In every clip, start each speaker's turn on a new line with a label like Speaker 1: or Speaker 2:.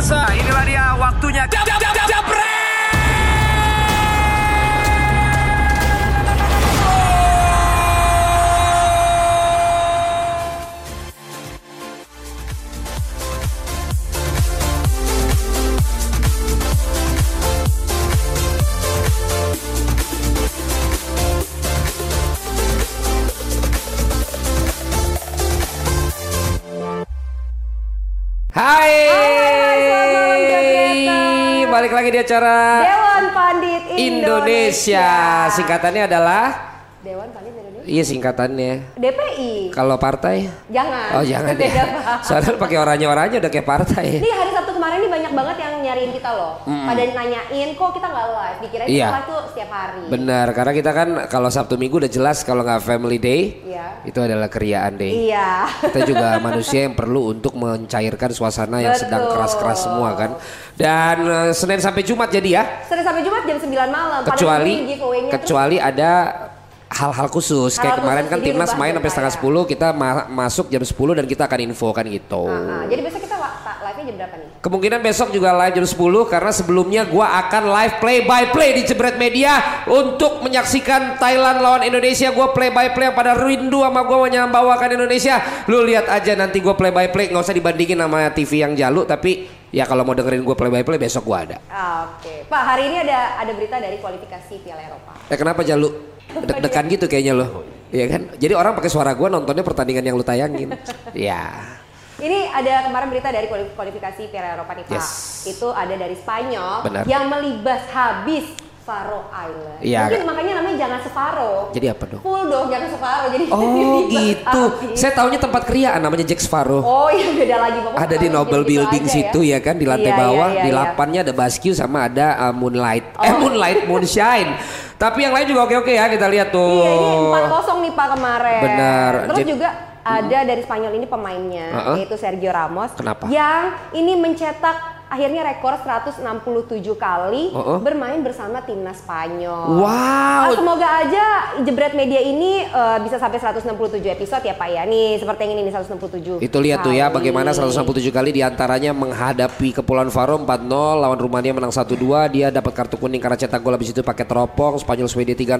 Speaker 1: pemirsa. Inilah dia waktunya. Jab, jab,
Speaker 2: lagi di acara
Speaker 3: Dewan Pandit Indonesia.
Speaker 2: Indonesia. Singkatannya adalah
Speaker 3: Dewan Pandit Indonesia.
Speaker 2: Iya singkatannya.
Speaker 3: DPI.
Speaker 2: Kalau partai?
Speaker 3: Jangan.
Speaker 2: Oh jangan
Speaker 3: Beda,
Speaker 2: ya. Soalnya pakai oranye-oranye udah kayak partai.
Speaker 3: Ini hari banyak banget yang nyariin kita loh. Pada nanyain kok kita nggak live. Dikirain
Speaker 2: Iya.
Speaker 3: kita live tuh setiap hari.
Speaker 2: Benar, karena kita kan kalau Sabtu Minggu udah jelas kalau nggak Family Day,
Speaker 3: Iya.
Speaker 2: itu adalah keriaan day.
Speaker 3: Iya.
Speaker 2: Kita juga manusia yang perlu untuk mencairkan suasana yang sedang
Speaker 3: Betul.
Speaker 2: keras-keras semua kan. Dan eh, Senin sampai Jumat jadi ya.
Speaker 3: Senin sampai Jumat jam 9 malam.
Speaker 2: Kecuali
Speaker 3: giveaway-nya terus
Speaker 2: kecuali ada hal-hal khusus kayak
Speaker 3: Hal-hal
Speaker 2: kemarin
Speaker 3: khusus,
Speaker 2: kan timnas main sampai setengah
Speaker 3: saya.
Speaker 2: 10 kita ma- masuk jam 10 dan kita akan infokan gitu.
Speaker 3: Ah. Jadi besok kita
Speaker 2: Kemungkinan besok juga live jam 10 karena sebelumnya gua akan live play by play di Jebret Media untuk menyaksikan Thailand lawan Indonesia. Gua play by play pada rindu sama gua membawakan Indonesia. Lu lihat aja nanti gua play by play nggak usah dibandingin sama TV yang jalu tapi ya kalau mau dengerin gua play by play besok gua ada.
Speaker 3: Oke. Pak, hari ini ada ada berita dari kualifikasi Piala Eropa.
Speaker 2: Eh kenapa jalu? Deg-degan gitu kayaknya lo. Iya kan? Jadi orang pakai suara gua nontonnya pertandingan yang lu tayangin. Ya.
Speaker 3: Ini ada kemarin berita dari kuali- kualifikasi Piala Eropa nih Pak.
Speaker 2: Yes.
Speaker 3: Itu ada dari Spanyol
Speaker 2: Benar.
Speaker 3: yang melibas habis Faro Island.
Speaker 2: Iya.
Speaker 3: Mungkin makanya namanya jangan Separo.
Speaker 2: Jadi apa dong?
Speaker 3: Full dong, jangan Separo. Jadi
Speaker 2: Oh gitu.
Speaker 3: habis.
Speaker 2: Saya taunya tempat kriaan namanya Jack Sparrow.
Speaker 3: Oh iya beda lagi Bapak.
Speaker 2: ada di Noble
Speaker 3: gitu-gitu
Speaker 2: Building
Speaker 3: aja
Speaker 2: situ ya. kan di lantai
Speaker 3: Iya, iya,
Speaker 2: bawah
Speaker 3: iya,
Speaker 2: di
Speaker 3: iya.
Speaker 2: lapannya ada Basque sama ada uh, Moonlight eh
Speaker 3: Oh.
Speaker 2: Moonlight Moonshine tapi yang lain juga oke oke ya kita lihat tuh
Speaker 3: Iya ini 4-0 nih Pak kemarin.
Speaker 2: Benar.
Speaker 3: Terus
Speaker 2: Jadi-
Speaker 3: juga ada dari Spanyol ini pemainnya
Speaker 2: Uh-uh.
Speaker 3: yaitu Sergio Ramos
Speaker 2: Kenapa?
Speaker 3: yang ini mencetak akhirnya rekor 167 kali
Speaker 2: Uh-uh.
Speaker 3: bermain bersama timnas Spanyol.
Speaker 2: wow
Speaker 3: Ah, semoga aja jebret media ini eh, bisa sampai 167 episode ya Pak ya. Nih seperti yang ini nih 167.
Speaker 2: itu lihat tuh ya
Speaker 3: kali.
Speaker 2: bagaimana 167 kali di antaranya menghadapi Kepulauan Faro 4-0 lawan Rumania menang 1-2 dia dapat kartu kuning karena cetak gol habis itu pakai teropong Spanyol Swedia 3-0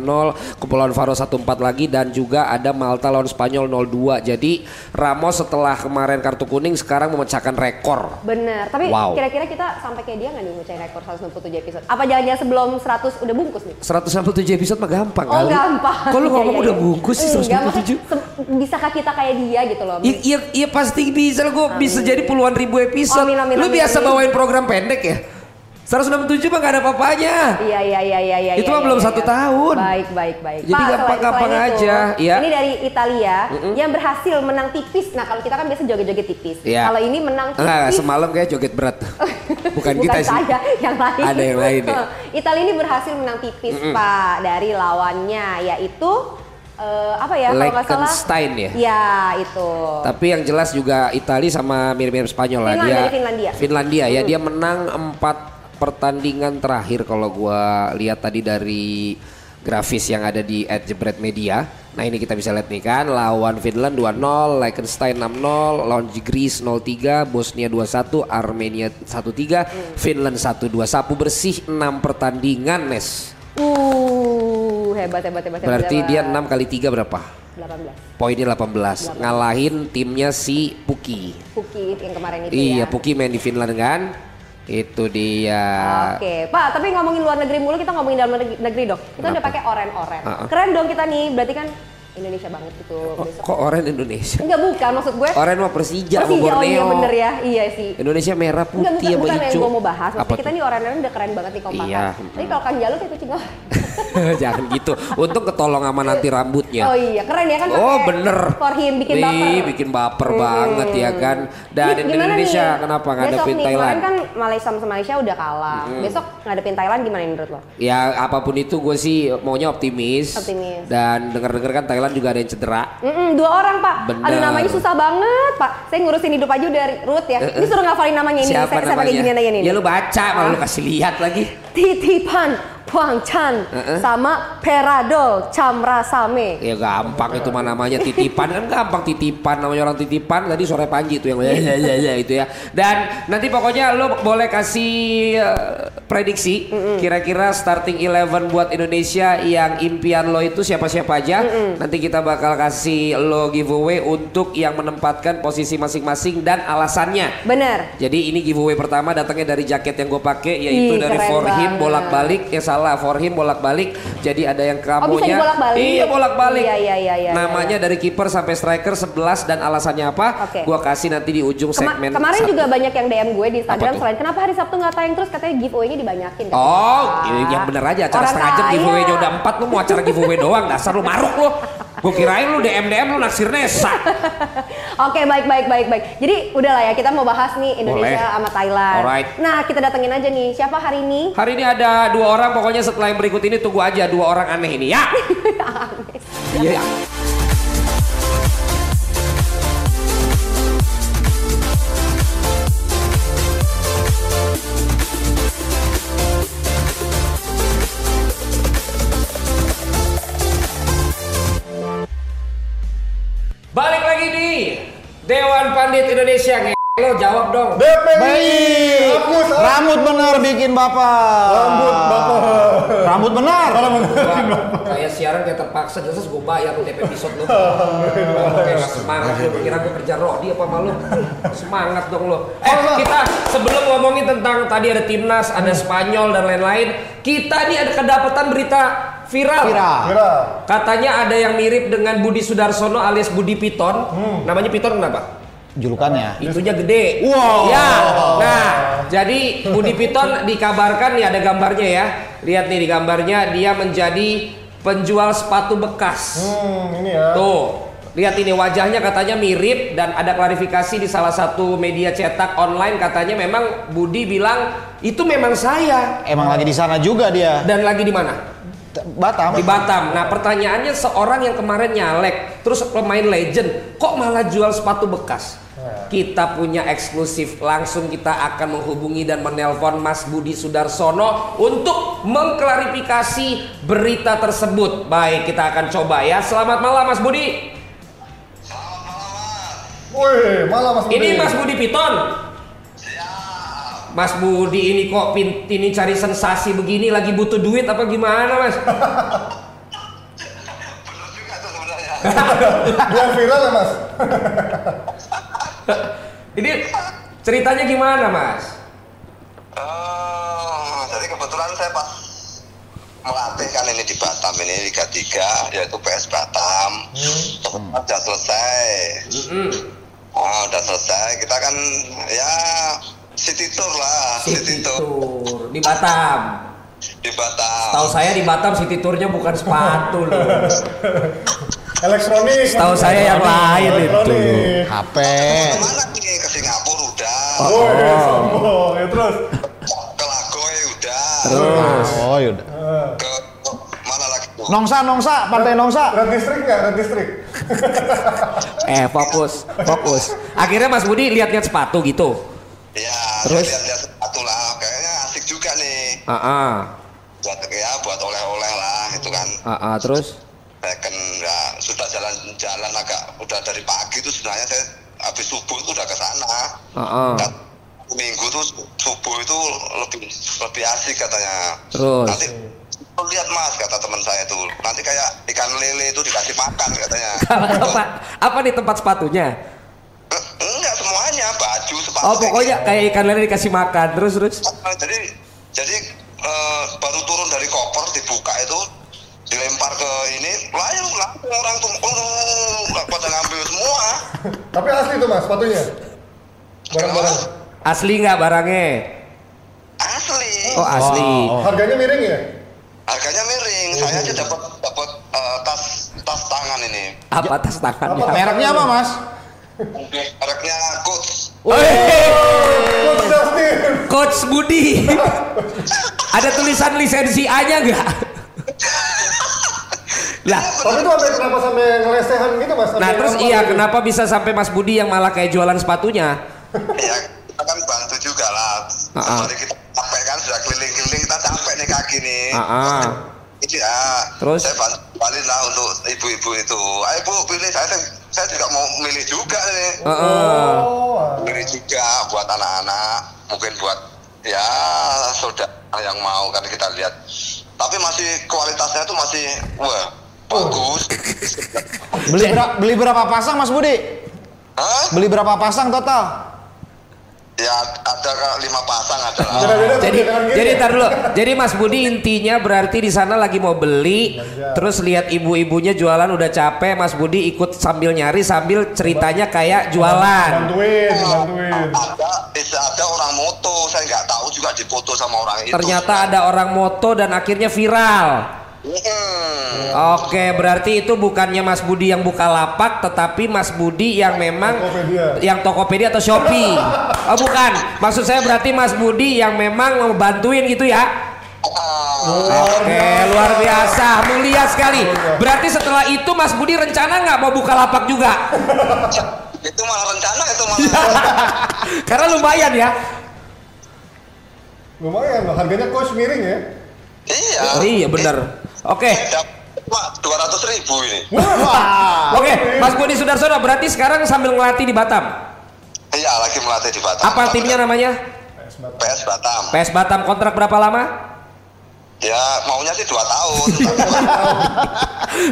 Speaker 2: Kepulauan Faro 1-4 lagi dan juga ada Malta lawan Spanyol 0-2 jadi Ramos setelah kemarin kartu kuning sekarang memecahkan rekor
Speaker 3: Bener, tapi
Speaker 2: Wow.
Speaker 3: Kira-kira kita sampai kayak dia nggak nih mecahin rekor 167 episode? Apa jangan-jangan sebelum 100 udah bungkus nih?
Speaker 2: 167 episode mah gampang
Speaker 3: Oh
Speaker 2: kali.
Speaker 3: gampang.
Speaker 2: Kok lu
Speaker 3: Iya,
Speaker 2: ngomong
Speaker 3: iya,
Speaker 2: udah
Speaker 3: iya.
Speaker 2: bungkus sih
Speaker 3: Enggak,
Speaker 2: 167?
Speaker 3: maksudnya se- Bisakah kita kayak dia gitu loh?
Speaker 2: Iya, iya, iya pasti bisa gue bisa jadi puluhan ribu episode.
Speaker 3: Amin, amin,
Speaker 2: lu
Speaker 3: amin,
Speaker 2: biasa
Speaker 3: amin.
Speaker 2: bawain program pendek ya? 167 mah gak ada apa-apanya.
Speaker 3: Iya iya iya iya iya.
Speaker 2: Itu
Speaker 3: iya,
Speaker 2: mah belum
Speaker 3: iya,
Speaker 2: satu
Speaker 3: iya.
Speaker 2: tahun.
Speaker 3: Baik baik baik.
Speaker 2: Jadi gampang-gampang aja, iya.
Speaker 3: Ini dari Italia yang berhasil menang tipis. Nah kalau kita kan biasa joget-joget tipis.
Speaker 2: Iya.
Speaker 3: Kalau ini menang tipis.
Speaker 2: Enggak, semalam kayak joget berat. Bukan, kita sih.
Speaker 3: saya, yang lain.
Speaker 2: Ada yang lain ya.
Speaker 3: Italia ini berhasil menang tipis Pak dari lawannya yaitu eh, apa ya kalau nggak salah?
Speaker 2: Liechtenstein ya?
Speaker 3: Iya itu.
Speaker 2: Tapi yang jelas juga Italia sama mirip-mirip Spanyol lah.
Speaker 3: Finland,
Speaker 2: dia
Speaker 3: dari Finlandia.
Speaker 2: Finlandia ya, dia menang empat pertandingan terakhir kalau gua lihat tadi dari grafis yang ada di @jebret media. Nah ini kita bisa lihat nih kan lawan Finland 2-0, Liechtenstein 6-0, lawan Greece 0-3, Bosnia 2-1, Armenia 1-3, Finland 1-2. Sapu bersih 6 pertandingan Nes.
Speaker 3: Uh hebat hebat hebat.
Speaker 2: Berarti
Speaker 3: hebat.
Speaker 2: dia 6 kali 3 berapa?
Speaker 3: 18.
Speaker 2: Poinnya 18. Ngalahin timnya si Puki.
Speaker 3: Puki yang kemarin itu
Speaker 2: Iya,
Speaker 3: ya.
Speaker 2: Puki main di Finland kan? Itu dia.
Speaker 3: Oke, Pak. Tapi ngomongin luar negeri mulu, kita ngomongin dalam negeri, negeri dong. Kita udah
Speaker 2: Kenapa?
Speaker 3: pakai oren-oren.
Speaker 2: Ah, ah.
Speaker 3: Keren dong kita nih. Berarti kan Indonesia banget gitu
Speaker 2: Kok,
Speaker 3: besok.
Speaker 2: kok oren Indonesia?
Speaker 3: Enggak bukan maksud gue.
Speaker 2: Oren mah Persija
Speaker 3: Persija, oh iya
Speaker 2: Borneo.
Speaker 3: bener ya. Iya sih.
Speaker 2: Indonesia merah
Speaker 3: Enggak
Speaker 2: putih
Speaker 3: bukan,
Speaker 2: sama
Speaker 3: bukan yang gue mau bahas. Maksudnya
Speaker 2: Apa
Speaker 3: kita
Speaker 2: tuh?
Speaker 3: nih oren-oren udah keren banget nih kompakan.
Speaker 2: Iya.
Speaker 3: Tapi kalau Kang Jalu kayak kucing?
Speaker 2: Jangan gitu. Untung ketolong sama nanti rambutnya.
Speaker 3: Oh iya, keren ya kan
Speaker 2: Oh bener.
Speaker 3: For him bikin
Speaker 2: Ih,
Speaker 3: baper.
Speaker 2: bikin baper banget ya kan. Dan
Speaker 3: gimana
Speaker 2: Indonesia
Speaker 3: nih?
Speaker 2: kenapa
Speaker 3: Besok
Speaker 2: ngadepin
Speaker 3: nih,
Speaker 2: Thailand?
Speaker 3: Kemarin kan Malaysia sama Malaysia udah kalah. Besok ngadepin Thailand gimana nih menurut lo?
Speaker 2: Ya apa pun itu gue sih maunya optimis.
Speaker 3: Optimis.
Speaker 2: Dan denger-denger kan Thailand juga ada yang cedera.
Speaker 3: Mm-mm, dua orang pak.
Speaker 2: Bener.
Speaker 3: Aduh namanya susah banget pak. Saya ngurusin hidup aja udah root ya. Ini suruh ngafalin namanya ini.
Speaker 2: Siapa
Speaker 3: saya, saya pakai
Speaker 2: namanya?
Speaker 3: aja nih.
Speaker 2: Ya lu baca malah lu kasih lihat lagi.
Speaker 3: Titipan Huang Chan
Speaker 2: Heeh.
Speaker 3: sama Peradol Camrasame.
Speaker 2: Ya gampang itu mah namanya titipan kan gampang titipan namanya orang titipan tadi sore Panji itu yang ya ya ya, ya, itu ya. Dan nanti pokoknya lo boleh kasih eh, prediksi kira-kira starting 11 buat Indonesia yang impian lo itu siapa-siapa aja. Nanti kita bakal kasih lo giveaway untuk yang menempatkan posisi masing-masing dan alasannya.
Speaker 3: Bener.
Speaker 2: Jadi ini giveaway pertama datangnya dari jaket yang gue pakai yaitu
Speaker 3: Ih,
Speaker 2: dari
Speaker 3: keren
Speaker 2: For Him
Speaker 3: banget.
Speaker 2: bolak-balik ya salah For Him bolak-balik. Jadi ada yang kamunya
Speaker 3: Oh, bisa dibolak-balik?
Speaker 2: Iya bolak-balik.
Speaker 3: Iya, iya, iya, iya,
Speaker 2: Namanya dari kiper sampai striker 11 dan alasannya apa?
Speaker 3: Oke.
Speaker 2: Gua kasih nanti di ujung
Speaker 3: Kema-
Speaker 2: segmen.
Speaker 3: kemarin
Speaker 2: satu.
Speaker 3: juga banyak yang DM gue di Instagram selain kenapa hari Sabtu nggak tayang terus katanya giveaway-nya dibanyakin. katanya.
Speaker 2: Oh, ya, yang bener aja acara setengah jam giveaway-nya udah 4 lu mau acara giveaway doang dasar lu maruk lu. Gue kirain lu DM DM lu naksir Nesa.
Speaker 3: Oke baik baik baik baik. Jadi udah lah ya kita mau bahas nih Indonesia
Speaker 2: Boleh.
Speaker 3: sama Thailand.
Speaker 2: Alright.
Speaker 3: Nah kita datengin aja nih siapa hari ini?
Speaker 2: Hari ini ada dua orang pokoknya setelah yang berikut ini tunggu aja dua orang aneh ini ya. Iya. Balik Pandit Indonesia nge lo jawab dong.
Speaker 4: Baik.
Speaker 5: Aku salah.
Speaker 4: Rambut benar bikin bapak.
Speaker 5: Rambut bapak.
Speaker 4: Rambut benar.
Speaker 2: Kayak siaran kayak terpaksa jelas gue bayar lu tiap episode lu. Kayak semangat lu kira gue kerja Rodi apa malu? Semangat dong lu. Eh kita sebelum ngomongin tentang tadi ada timnas, ada Spanyol dan lain-lain, kita nih ada kedapatan berita viral.
Speaker 4: Viral.
Speaker 5: Kira.
Speaker 2: Katanya ada yang mirip dengan Budi Sudarsono alias Budi Piton. Namanya Piton kenapa?
Speaker 4: Julukannya.
Speaker 2: Itunya gede.
Speaker 4: Wow.
Speaker 2: Ya. Nah, jadi Budi Piton dikabarkan nih ada gambarnya ya. Lihat nih di gambarnya dia menjadi penjual sepatu bekas.
Speaker 5: Hmm, ini ya.
Speaker 2: Tuh. Lihat ini wajahnya katanya mirip dan ada klarifikasi di salah satu media cetak online katanya memang Budi bilang itu memang saya
Speaker 4: Emang lagi di sana juga dia.
Speaker 2: dan lagi di mana?
Speaker 4: Batam.
Speaker 2: Di Batam. Nah, pertanyaannya seorang yang kemarin nyalek terus pemain legend kok malah jual sepatu bekas? Kita punya eksklusif langsung kita akan menghubungi dan menelpon Mas Budi Sudarsono untuk mengklarifikasi berita tersebut. Baik, kita akan coba ya. Selamat malam Mas Budi.
Speaker 5: Wih, malah Mas Budi.
Speaker 2: Ini Mas Budi Piton. Mas Budi ini kok pin, ini cari sensasi begini lagi butuh duit apa gimana Mas?
Speaker 5: Biar viral ya Mas.
Speaker 2: Ini ceritanya gimana Mas?
Speaker 6: Oh, jadi kebetulan saya pas melatih kan ini di Batam ini Liga 3 yaitu PS Batam.
Speaker 2: Hmm.
Speaker 6: Udah selesai.
Speaker 2: Mm-mm.
Speaker 6: Oh, udah selesai. Kita kan ya city tour lah,
Speaker 2: City
Speaker 6: city tour
Speaker 2: Tour di Batam.
Speaker 6: di Batam.
Speaker 2: Tahu saya di Batam City Tournya bukan sepatu loh.
Speaker 5: Elektronik. Mas.
Speaker 2: saya yang lain itu.
Speaker 4: HP.
Speaker 6: Ke mana nih? Ke Singapura udah,
Speaker 5: Wih, sombong. Ya terus.
Speaker 6: ke Lagoy udah,
Speaker 2: Terus
Speaker 4: Oh, yaudah.
Speaker 6: ke mana lagi?
Speaker 4: Nongsa, Nongsa, Pantai Nongsa.
Speaker 5: Red District nggak? Red District.
Speaker 2: eh fokus, fokus. Akhirnya Mas Budi lihat-lihat sepatu gitu. Terus?
Speaker 6: lihat-lihat sepatu lah. Kayaknya asik juga nih.
Speaker 2: Ah, ah,
Speaker 6: Buat ya, buat oleh-oleh lah, itu kan.
Speaker 2: ah, ah, terus.
Speaker 6: second ya sudah jalan-jalan agak udah dari pagi tuh sebenarnya saya habis subuh itu udah ke sana
Speaker 2: Ah, ah.
Speaker 6: Dan minggu tuh subuh itu lebih lebih asik katanya
Speaker 2: Terus?
Speaker 6: nanti "Lu lihat mas kata teman saya tuh nanti kayak ikan lele itu dikasih makan katanya
Speaker 2: apa? Apa nih tempat sepatunya?
Speaker 6: Semuanya baju sepatu
Speaker 2: Oh pokoknya kayak ikan lele dikasih makan terus terus.
Speaker 6: Eh, jadi jadi eh, baru turun dari koper dibuka itu dilempar ke ini langsung langsung orang tuh oh, pada ngambil semua
Speaker 5: Tapi asli tuh Mas sepatunya. Barang-barang.
Speaker 2: Asli nggak barangnya?
Speaker 6: asli
Speaker 2: Oh asli.
Speaker 4: Oh.
Speaker 5: Harganya miring ya?
Speaker 6: harganya miring saya aja dapat dapat eh, tas tas tangan ini
Speaker 2: Apa tas tangannya?
Speaker 5: Apa?
Speaker 4: Mereknya apa, Mas?
Speaker 6: Mereknya coach
Speaker 5: Coach Justin.
Speaker 2: Coach Budi. Ada tulisan lisensi A-nya nggak? lah,
Speaker 5: Tapi itu sampai kenapa sampai ngelesehan gitu Mas?
Speaker 2: nah terus iya
Speaker 5: gitu?
Speaker 2: kenapa bisa sampai Mas Budi yang malah kayak jualan sepatunya?
Speaker 6: ya kita kan bantu juga lah
Speaker 2: Ah, ah.
Speaker 6: Sorry kita capek kan sudah keliling-keliling kita capek nih kaki gini.
Speaker 2: Ah, ah.
Speaker 6: Ini ah.
Speaker 2: Terus?
Speaker 6: Saya balik lah untuk ibu-ibu itu. Ayo bu, pilih saya. Saya juga mau milih juga nih.
Speaker 2: Heeh.
Speaker 5: Oh,
Speaker 6: Milih juga buat anak-anak. Mungkin buat ya saudara yang mau kan kita lihat. Tapi masih kualitasnya tuh masih wah bagus.
Speaker 4: Beli, bera- beli berapa pasang Mas Budi?
Speaker 6: Hah?
Speaker 4: Beli berapa pasang total?
Speaker 6: Ya ada ke lima pasang ada
Speaker 5: beda-beda
Speaker 2: Jadi jadi tar dulu. Jadi Mas Budi intinya berarti di sana lagi mau beli, terus lihat ibu-ibunya jualan udah capek, Mas Budi ikut sambil nyari sambil ceritanya kayak jualan.
Speaker 5: Bantuin, bantuin.
Speaker 6: Ada, bisa ada orang moto, saya nggak tahu juga dipoto sama orang itu.
Speaker 2: Ternyata ada orang moto dan akhirnya viral.
Speaker 6: Hmm.
Speaker 2: Oke, berarti itu bukannya Mas Budi yang buka lapak, tetapi Mas Budi yang memang
Speaker 5: Tokopedia.
Speaker 2: yang Tokopedia atau Shopee. Oh bukan, maksud saya berarti Mas Budi yang memang membantuin gitu ya? Oke, luar biasa, mulia sekali. Berarti setelah itu Mas Budi rencana nggak mau buka lapak juga?
Speaker 6: Itu malah rencana itu malah.
Speaker 2: Karena lumayan ya.
Speaker 5: Lumayan loh, harganya kos miring ya.
Speaker 6: iya.
Speaker 2: Oh, iya bener. Oke,
Speaker 6: Dua ratus ribu ini.
Speaker 2: oke, Mas Budi Sudarsono berarti sekarang sambil ngelatih di Batam.
Speaker 6: Iya lagi melatih di Batam.
Speaker 2: Apa timnya namanya?
Speaker 6: PS Batam.
Speaker 2: PS Batam kontrak berapa lama?
Speaker 6: Ya maunya sih dua tahun.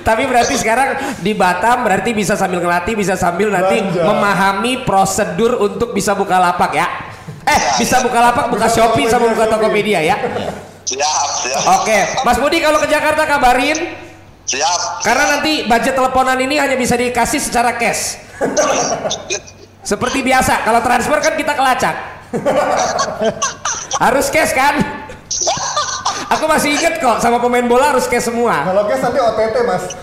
Speaker 2: Tapi berarti sekarang di Batam berarti bisa sambil ngelatih, bisa sambil nanti
Speaker 5: Belanja.
Speaker 2: memahami prosedur untuk bisa buka lapak ya. Eh, bisa buka lapak, buka Shopee sama buka Tokopedia ya.
Speaker 6: Siap, siap.
Speaker 2: Oke, Mas Budi kalau ke Jakarta kabarin
Speaker 6: Siap.
Speaker 2: karena nanti budget teleponan ini hanya bisa dikasih secara cash. Seperti biasa, kalau transfer kan kita kelacak. harus cash kan? Aku masih inget kok sama pemain bola harus cash semua.
Speaker 5: Kalau cash nanti OTT mas.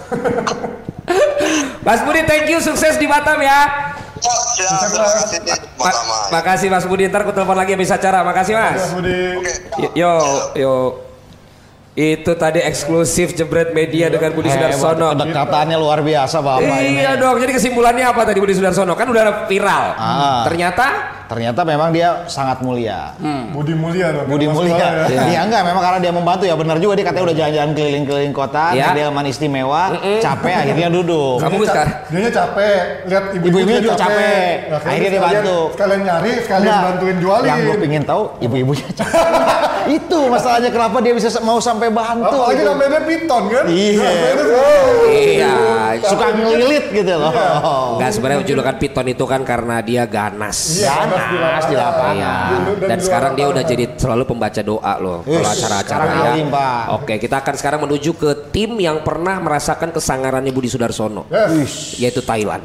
Speaker 2: Mas Budi thank you sukses di Batam ya. Ma- makasih Mas Budi ntar aku telepon lagi habis acara. Makasih Mas.
Speaker 5: Mas Budi.
Speaker 2: Yo yo. Itu tadi eksklusif jebret media dengan Budi Sudarsono.
Speaker 4: Kedekatannya luar biasa Bapak ini.
Speaker 2: Iya dong. Jadi kesimpulannya apa tadi Budi Sudarsono? Kan udah viral.
Speaker 4: Ah.
Speaker 2: Ternyata
Speaker 4: Ternyata memang dia sangat mulia.
Speaker 5: Budi mulia dong.
Speaker 4: Budi mulia.
Speaker 5: Ya.
Speaker 2: Iya.
Speaker 4: Iya enggak, memang karena dia membantu ya benar juga dia katanya udah jalan-jalan keliling-keliling kota,
Speaker 2: Iya.
Speaker 4: dia man istimewa, capek akhirnya duduk.
Speaker 2: Kamu
Speaker 5: Dia ca-
Speaker 2: sekarang-
Speaker 5: Dianya capek, lihat
Speaker 4: Ibu-ibunya juga capek.
Speaker 5: Nah,
Speaker 4: Akhirnya dia
Speaker 5: sekalian-
Speaker 4: bantu.
Speaker 5: Sekalian nyari, sekalian
Speaker 4: Enggak,
Speaker 5: bantuin jualin.
Speaker 4: Yang gue pingin tahu ibu-ibunya capek. Itu masalahnya kenapa dia bisa mau sampai bantu.
Speaker 5: Apalagi
Speaker 4: gitu.
Speaker 5: namanya piton kan?
Speaker 4: Iya.
Speaker 5: Tuh-
Speaker 2: Iya.
Speaker 4: Suka ngelilit gitu loh.
Speaker 2: Enggak sebenarnya julukan Piton itu kan karena dia ganas.
Speaker 5: Iya,
Speaker 4: Ganas
Speaker 5: ganas di lapangan.
Speaker 4: di lapangan.
Speaker 2: Iya.
Speaker 5: Dan- dan
Speaker 2: sekarang dia udah jadi selalu pembaca doa loh kalau acara-acara ya. Oke, kita akan sekarang menuju ke tim yang pernah merasakan kesangarannya Budi Sudarsono,
Speaker 5: Yes.
Speaker 2: yaitu Thailand.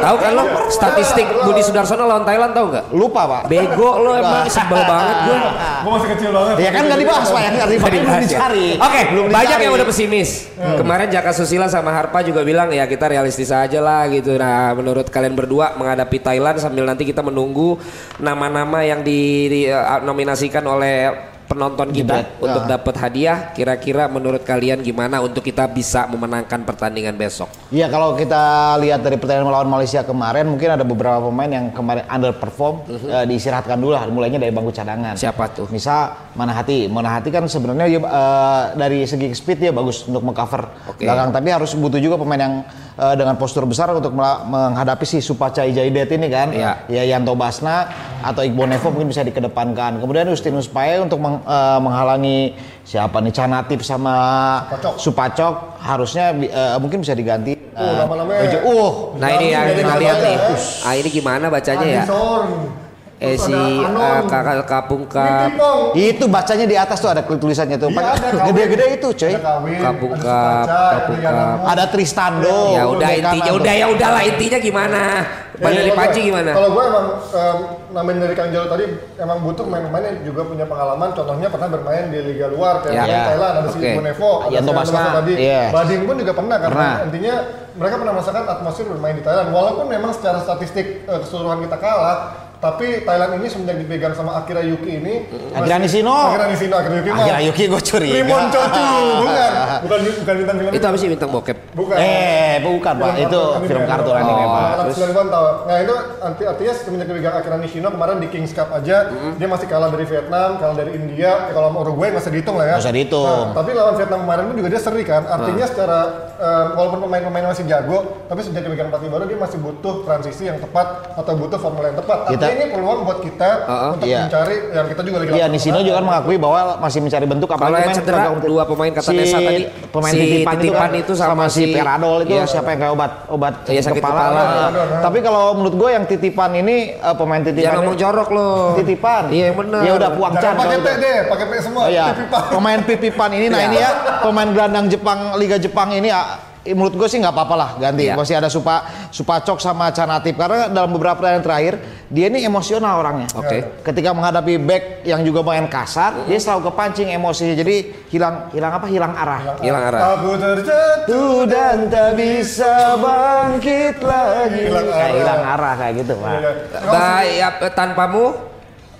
Speaker 2: tahu kan lo statistik Budi Sudarsono lawan Thailand tahu nggak?
Speaker 4: Lupa pak.
Speaker 2: Bego lo emang sebel banget gue.
Speaker 5: Gua masih kecil banget.
Speaker 4: Ya kan nggak dibahas pak, yang nggak dibahas belum
Speaker 2: ya.
Speaker 4: dicari.
Speaker 2: Oke,
Speaker 4: belum
Speaker 2: banyak yang udah pesimis. Kemarin Jaka Susila sama Harpa juga bilang ya kita realistis aja lah gitu. Nah, menurut kalian berdua menghadapi Thailand sambil nanti kita menunggu nama-nama yang dinominasikan oleh penonton kita untuk
Speaker 4: Ah.
Speaker 2: dapat hadiah. Kira-kira menurut kalian gimana untuk kita bisa memenangkan pertandingan besok?
Speaker 4: Iya kalau kita lihat dari pertandingan melawan Malaysia kemarin mungkin ada beberapa pemain yang kemarin underperform eh, diistirahatkan dulu lah mulainya dari bangku cadangan.
Speaker 2: Siapa tuh?
Speaker 4: Misal Manahati, Manahati kan sebenarnya dia eh, dari segi speed dia bagus untuk mengcover
Speaker 2: Oke.
Speaker 4: belakang tapi harus butuh juga pemain yang eh, dengan postur besar untuk menghadapi si Supacai Jaidet ini kan.
Speaker 2: Iya.
Speaker 4: Ya Yanto Basna atau Iqbal Nevo mungkin bisa dikedepankan. Kemudian Justinus Pae untuk meng- eh, menghalangi siapa nih Canatif sama
Speaker 5: Supacok.
Speaker 4: Supacok harusnya eh, mungkin bisa diganti.
Speaker 5: Nama-namanya.
Speaker 4: Ojo- Uh,
Speaker 2: Nah ini yang kita lihat nih.
Speaker 5: ya?
Speaker 2: Ah ini gimana bacanya ya? Eh
Speaker 5: Terus
Speaker 2: si uh, kakak kapung kap
Speaker 4: itu bacanya di atas tuh ada tulisannya tuh.
Speaker 5: Iya,
Speaker 4: gede-gede itu, coy.
Speaker 2: Kapung
Speaker 5: ada
Speaker 2: Kap, Kapung Kap.
Speaker 4: Ada Tristando.
Speaker 2: Ya udah intinya udah ya udahlah intinya gimana? Bang
Speaker 5: Iya,
Speaker 2: dari
Speaker 5: kalau
Speaker 2: Panji gimana?
Speaker 5: Kalau gue emang em, namain dari Kang Jalo tadi emang butuh pemain-pemain yang juga punya pengalaman. Contohnya pernah bermain di Liga luar kayak
Speaker 2: Ya.
Speaker 5: main Thailand ada si
Speaker 2: Oke.
Speaker 5: Ibu Nevo, ada
Speaker 4: Yanto
Speaker 5: si
Speaker 4: Basna.
Speaker 5: Basna tadi.
Speaker 4: Iya.
Speaker 5: Bading pun juga pernah karena
Speaker 4: Pernah.
Speaker 5: intinya mereka pernah merasakan atmosfer bermain di Thailand. Walaupun memang secara statistik eh, keseluruhan kita kalah, Tapi Thailand ini semenjak dipegang sama Akira Yuki ini
Speaker 4: Akira
Speaker 5: masih-
Speaker 4: Nishino.
Speaker 5: Akira Nishino, Akira Yuki mah.
Speaker 4: Akhirnya Yuki gue curiga.
Speaker 5: Rimon Chochu, bukan. Bukan bukan bintang film
Speaker 2: Itu apa sih bintang bokep?
Speaker 5: Bukan.
Speaker 4: Eh, bukan pak, itu film kartun anime
Speaker 2: Oh.
Speaker 4: pak.
Speaker 5: Anak
Speaker 4: Terus
Speaker 5: 90-an tahu. Nah itu arti, artinya semenjak dipegang Akira Nishino kemarin di Kings Cup aja dia masih kalah dari Vietnam, kalah dari India. Ya, kalau sama Uruguay usah dihitung lah ya.
Speaker 4: Usah dihitung.
Speaker 5: Nah, tapi lawan Vietnam kemarin pun juga dia seri kan. Artinya secara eh, walaupun pemain-pemain masih jago, tapi sejak dipegang pelatih baru dia masih butuh transisi yang tepat atau butuh formula yang tepat.
Speaker 4: Kita-
Speaker 5: Ini peluang buat kita
Speaker 2: Uh-uh.
Speaker 5: untuk
Speaker 4: Iya.
Speaker 5: mencari yang kita juga lagi
Speaker 4: Iya,
Speaker 5: kemarin.
Speaker 4: juga kan mengakui bahwa masih mencari bentuk apalagi
Speaker 2: yang
Speaker 4: main
Speaker 2: cedera, dua pemain kata
Speaker 4: si
Speaker 2: Nesa tadi,
Speaker 4: pemain
Speaker 2: si
Speaker 4: titipan, itu,
Speaker 2: titipan
Speaker 4: kan,
Speaker 2: itu sama
Speaker 4: si
Speaker 2: si-
Speaker 4: Peradol itu
Speaker 2: iya.
Speaker 4: siapa yang kayak obat obat
Speaker 2: Iya, sakit kepala.
Speaker 4: Tapi kalau menurut gue yang titipan ini eh, pemain titipan
Speaker 2: Jangan ngomong jorok lo.
Speaker 4: titipan.
Speaker 2: Iya yang benar.
Speaker 4: Ya udah puang
Speaker 5: Jangan
Speaker 4: can.
Speaker 5: pakai P deh, pakai P semua.
Speaker 4: Oh iya, pemain pipipan ini, nah
Speaker 2: Iya.
Speaker 4: ini ya pemain gelandang Jepang Liga Jepang ini ah, menurut gue sih nggak apa-apa lah ganti.
Speaker 2: Iya.
Speaker 4: Masih ada Supa Supacok sama Canatip karena dalam beberapa pertandingan terakhir dia ini emosional orangnya.
Speaker 2: Oke.
Speaker 4: Ketika menghadapi back yang juga main kasar, dia selalu kepancing emosinya. Jadi hilang hilang apa? Hilang arah.
Speaker 2: Hilang arah.
Speaker 5: Aku terjatuh.
Speaker 4: Tuh dan tak bisa bangkit lagi.
Speaker 5: Hilang
Speaker 4: Kayak
Speaker 5: arah.
Speaker 4: hilang arah kayak gitu, Pak.
Speaker 2: Baik, ya, tanpamu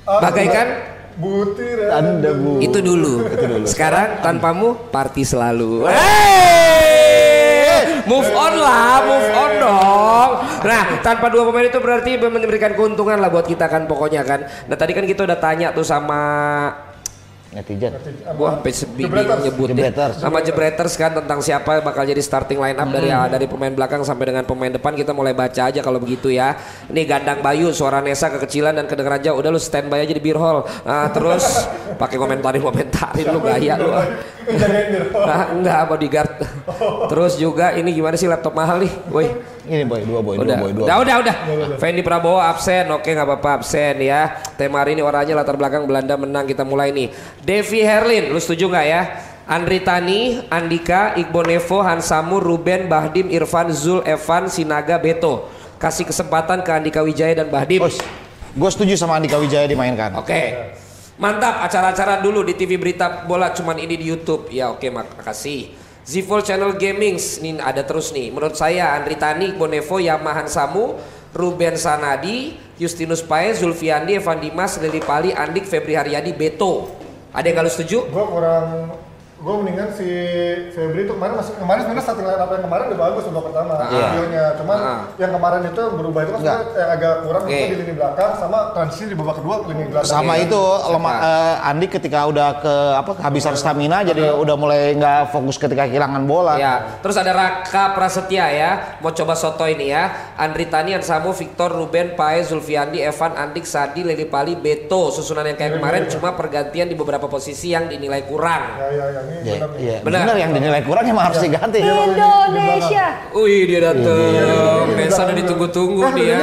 Speaker 2: bagaikan
Speaker 5: butiran
Speaker 4: Anda bu.
Speaker 2: itu dulu. Sekarang tanpamu party selalu. Hey! Move on lah, move on dong. Nah, tanpa dua pemain itu berarti memberikan keuntungan lah buat kita kan pokoknya kan. Nah, tadi kan kita udah tanya tuh sama
Speaker 4: Netizen.
Speaker 2: Gua sampai
Speaker 5: Jebreters.
Speaker 2: nyebut deh.
Speaker 4: Jebreters.
Speaker 2: Sama Jebreters kan tentang siapa bakal jadi starting line up dari
Speaker 4: Hmm.
Speaker 2: dari pemain belakang sampai dengan pemain depan kita mulai baca aja kalau begitu ya. Ini gandang Bayu suara Nesa kekecilan dan kedengeran jauh. Udah lu standby aja di beer hall. Ah, terus pakai komentarin komentarin lu gaya lu. Ah.
Speaker 5: Jagain dia.
Speaker 2: Ah, enggak bodyguard. Terus juga ini gimana sih laptop mahal nih? Woi.
Speaker 4: Ini boy, dua boy,
Speaker 2: Udah,
Speaker 4: dua boy, dua.
Speaker 2: udah, udah, udah. Fendi Prabowo absen, oke nggak apa-apa absen ya. Tema hari ini orangnya latar belakang Belanda menang kita mulai nih. Devi Herlin, lu setuju nggak ya? Andri Tani, Andika, Iqbal Nevo, Hansamu, Ruben, Bahdim, Irfan, Zul, Evan, Sinaga, Beto. Kasih kesempatan ke Andika Wijaya dan Bahdim.
Speaker 4: Gue setuju sama Andika Wijaya dimainkan.
Speaker 2: Oke. Mantap, acara-acara dulu di TV Berita Bola cuman ini di YouTube. Ya oke, makasih. Zivol Channel Gaming ini ada terus nih. Menurut saya Andri Tani, Bonevo, Yamahan Samu, Ruben Sanadi, Justinus Paez, Zulfiandi, Evan Dimas, Lili Pali, Andik, Febri Haryadi, Beto. Ada yang kalau setuju?
Speaker 5: Gue kurang gue mendingan si Febri itu kemarin masih kemarin sebenarnya starting line up yang kemarin udah bagus babak pertama
Speaker 2: Iya.
Speaker 5: videonya cuman
Speaker 2: Ah.
Speaker 5: yang kemarin itu yang berubah itu kan yang agak kurang itu di lini belakang sama transisi di babak kedua ke lini belakang
Speaker 4: Sama itu lemah eh, Andi ketika udah ke apa kehabisan stamina jadi udah mulai nggak fokus ketika kehilangan bola.
Speaker 2: Ya, terus ada Raka Prasetya ya, mau coba soto ini ya. Andri Tani, Samu, Victor, Ruben, Paez, Zulfiandi, Evan, Andik, Sadi, Lili Pali, Beto. Susunan yang kayak kemarin cuma pergantian di beberapa posisi yang dinilai kurang.
Speaker 5: ya ya ya ini
Speaker 4: Iya,
Speaker 5: benar
Speaker 4: iya.
Speaker 2: Benar.
Speaker 4: Benar yang dinilai kurang emang harus diganti.
Speaker 3: Indonesia.
Speaker 2: Wih dia dateng, Nesa udah ditunggu-tunggu nih ya.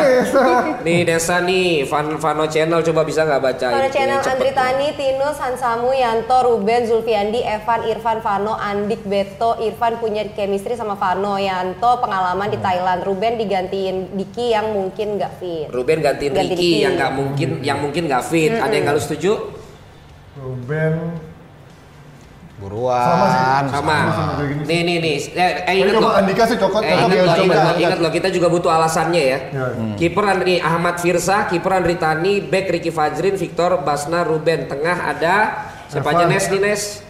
Speaker 2: Nih Nesa nih, Van Vano Channel coba bisa nggak baca ini?
Speaker 3: channel. Andri Tani, Tinus, Hansamu, Yanto, Ruben, Zulfiandi, Evan, Irfan, Vano, Andik, Beto, Irfan punya chemistry sama Vano, Yanto pengalaman di Thailand, Ruben digantiin Diki yang mungkin nggak fit.
Speaker 2: Ruben gantiin
Speaker 3: Ganti
Speaker 2: Ricky. yang nggak mungkin yang mungkin nggak fit. Ada yang nggak lu setuju?
Speaker 5: Ruben
Speaker 4: Buruan.
Speaker 2: Sama. Nih nih nih. Eh, eh ingat lo.
Speaker 5: Andika sih cokot
Speaker 2: Eh,
Speaker 5: cocok
Speaker 2: ingat
Speaker 5: ya,
Speaker 2: lo, ingat lo, ingat lo, kita juga butuh alasannya ya.
Speaker 5: Ya.
Speaker 2: Kiper Andri Ahmad Firsa, kiper Andri Tani, back Ricky Fajrin, Victor, Basna, Ruben. Tengah ada siapa aja. Nes nih Nes?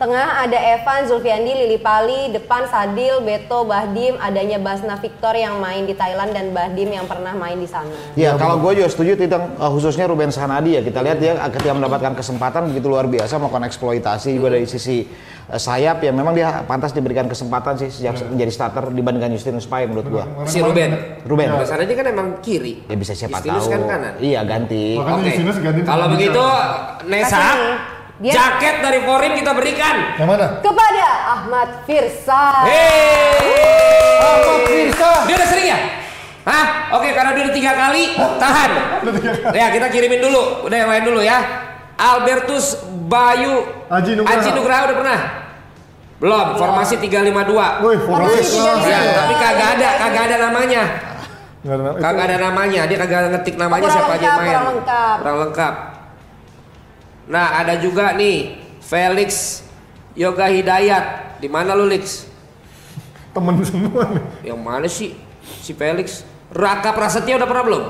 Speaker 3: Tengah ada Evan, Zulfiandi, Lili Pali, depan Sadil, Beto, Bahdim, adanya Basna Victor yang main di Thailand dan Bahdim yang pernah main di sana.
Speaker 4: Ya kalau gue juga setuju tentang uh, khususnya Ruben Sanadi ya kita lihat dia ketika mendapatkan kesempatan begitu luar biasa melakukan eksploitasi juga dari sisi uh, sayap ya memang dia pantas diberikan kesempatan sih sejak menjadi starter dibandingkan Justinus Pae menurut gua.
Speaker 2: Si Ruben.
Speaker 4: Ruben.
Speaker 2: Ruben sana dia kan emang kiri.
Speaker 4: Ya bisa siapa
Speaker 2: Justinus
Speaker 4: tahu.
Speaker 2: kan kanan.
Speaker 4: Iya ganti.
Speaker 5: Makanya
Speaker 2: Oke.
Speaker 5: Justinus gantiin
Speaker 2: Kalau begitu. Nesa.
Speaker 3: Dia-
Speaker 2: jaket dari Forin kita berikan.
Speaker 5: yang mana
Speaker 3: Kepada Ahmad Firsa.
Speaker 2: Hei.
Speaker 5: Ahmad Firsa.
Speaker 2: Dia udah sering ya? Hah? Oke, karena dia udah tiga kali, tahan. Ya, kita kirimin dulu. Udah yang lain dulu ya. Albertus Bayu
Speaker 5: Aji Nugraha.
Speaker 2: Aji Nugraha udah pernah? Belum, formasi 352.
Speaker 5: Woi, formasi.
Speaker 2: Ya, tapi kagak ada, kagak ada namanya. Kagak ada namanya, dia kagak ngetik namanya
Speaker 3: Kurang
Speaker 2: siapa aja
Speaker 3: lengkap,
Speaker 2: yang main.
Speaker 3: kurang lengkap.
Speaker 2: Kurang lengkap. Nah, ada juga nih Felix Yoga Hidayat. Di mana lu, Lix?
Speaker 5: temen semua nih
Speaker 2: Yang mana sih si Felix? Raka Prasetya udah pernah belum?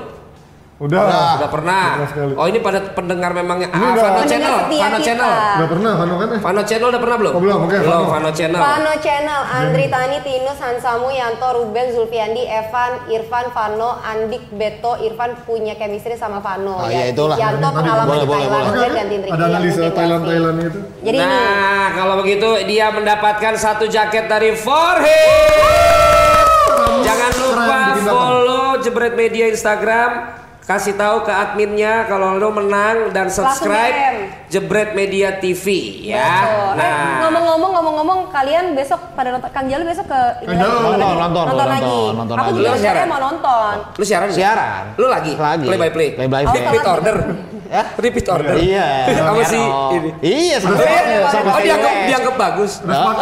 Speaker 5: Udah.
Speaker 2: Udah pernah.
Speaker 5: Pernah sekali.
Speaker 2: Oh ini pada pendengar memangnya ah,
Speaker 5: enggak.
Speaker 2: Vano
Speaker 3: Pendengar
Speaker 2: Channel,
Speaker 3: kita.
Speaker 2: Channel.
Speaker 5: Udah pernah Vano kan? eh?
Speaker 2: Vano Channel udah pernah belum?
Speaker 5: Oh, belum, oke,
Speaker 2: Belum,
Speaker 5: Vano.
Speaker 2: Vano Channel.
Speaker 3: Vano Channel, Andri Tani, Tinus, Hansamu, Yanto, Ruben, Zulfiandi, Evan, Irfan, Vano, Andik, Beto, Irfan punya chemistry sama Vano.
Speaker 4: Oh, iya, itulah.
Speaker 3: Yanto pengalaman
Speaker 4: boleh,
Speaker 3: di
Speaker 4: boleh,
Speaker 3: Thailand,
Speaker 4: boleh.
Speaker 3: Gantiin Ricky
Speaker 5: Ada
Speaker 3: yang
Speaker 5: analisa
Speaker 3: mungkin
Speaker 5: Thailand
Speaker 3: nggak
Speaker 5: Thailand
Speaker 3: fit.
Speaker 5: itu.
Speaker 3: Jadi ini,
Speaker 2: Nah, kalau begitu dia mendapatkan satu jaket dari Forhit. Jangan lupa follow Jebret Media Instagram. Kasih tahu ke adminnya kalau lo menang dan subscribe. Jebret Media TV ya.
Speaker 3: Betul. Eh,
Speaker 2: Nah,
Speaker 3: ngomong-ngomong, ngomong-ngomong, kalian besok pada nonton Kang Jalu besok ke
Speaker 5: Kang Jalu
Speaker 3: lagi,
Speaker 4: nonton,
Speaker 3: lagi.
Speaker 4: nonton,
Speaker 3: nonton lagi.
Speaker 4: nonton, nonton
Speaker 3: Aku
Speaker 4: lagi.
Speaker 3: juga
Speaker 2: siaran?
Speaker 3: mau nonton.
Speaker 2: lu siaran?
Speaker 4: Siaran.
Speaker 2: Lu lagi?
Speaker 4: Lagi.
Speaker 2: Play by play.
Speaker 4: Play by play.
Speaker 2: Repeat order.
Speaker 4: Ya?
Speaker 2: Repeat order.
Speaker 4: Iya.
Speaker 2: Sama si
Speaker 4: Oh.
Speaker 2: ini.
Speaker 4: Iya, sama
Speaker 2: Oh, iya.
Speaker 4: sama
Speaker 2: Oh, dianggap, dianggap bagus.
Speaker 5: Udah.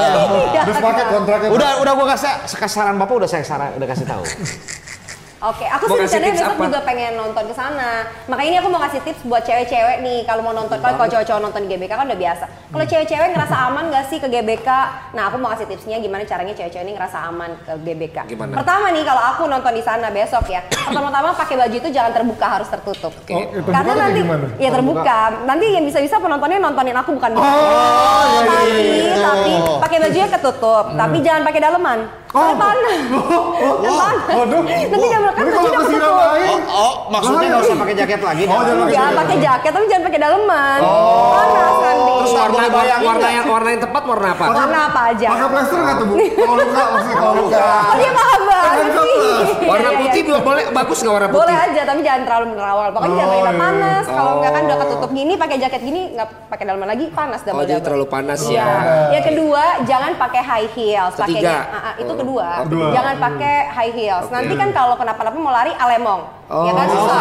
Speaker 5: Udah sepaket kontraknya.
Speaker 4: Udah, udah gua kasih saran Bapak udah saya saran, udah kasih tahu.
Speaker 3: Oke, aku
Speaker 2: Mau
Speaker 3: sih rencananya besok
Speaker 2: apa?
Speaker 3: juga pengen nonton ke sana. Makanya ini aku mau kasih tips buat cewek-cewek nih kalau mau nonton kan kalau cowok-cowok nonton di GBK kan udah biasa. Kalau cewek-cewek ngerasa aman gak sih ke GBK? Nah, aku mau kasih tipsnya gimana caranya cewek-cewek ini ngerasa aman ke GBK.
Speaker 2: Gimana?
Speaker 3: Pertama nih kalau aku nonton di sana besok ya. Pertama-tama pakai baju itu jangan terbuka, harus tertutup.
Speaker 5: Oh, itu
Speaker 3: Karena nanti
Speaker 5: gimana?
Speaker 3: ya terbuka. Nanti yang bisa-bisa penontonnya nontonin aku bukan dia.
Speaker 5: iya, iya,
Speaker 3: tapi
Speaker 5: iya, iya.
Speaker 3: tapi pakai bajunya ketutup, tapi jangan pakai daleman. Panas.
Speaker 5: Waduh.
Speaker 3: Nanti jam makan
Speaker 5: kalau.
Speaker 4: Oh, maksudnya nggak usah pakai jaket lagi.
Speaker 5: Oh, jangan pakai jaket.
Speaker 3: pakai jaket tapi jangan pakai daleman. Panas nanti.
Speaker 2: Terus warna warna yang warna yang tepat warna apa?
Speaker 3: warna apa aja?
Speaker 5: Pakai plester nggak tuh bu? Kalau luka maksudnya kalau luka.
Speaker 3: Oh dia paham banget sih.
Speaker 5: kelas.
Speaker 2: Warna
Speaker 3: Iya, iya,
Speaker 2: putih
Speaker 3: iya.
Speaker 2: juga boleh bagus nggak warna putih?
Speaker 3: Boleh aja tapi jangan terlalu menerawal. Pokoknya jangan pakai
Speaker 5: Oh, iya.
Speaker 3: panas. Kalau enggak kan udah
Speaker 2: Oh.
Speaker 3: ketutup gini pakai jaket gini nggak pakai daleman lagi panas
Speaker 2: Oh
Speaker 3: double
Speaker 2: jadi terlalu panas ya.
Speaker 3: Iya. Yang kedua, jangan pakai high heels.
Speaker 2: Ketiga.
Speaker 3: Pakainya, ah, ah, itu
Speaker 2: Oh.
Speaker 3: Kedua.
Speaker 2: Oh,
Speaker 5: kedua.
Speaker 3: Jangan pakai high heels. Nanti kan kalau kenapa-napa mau lari alemong.
Speaker 2: Oh,
Speaker 3: ya kan susah.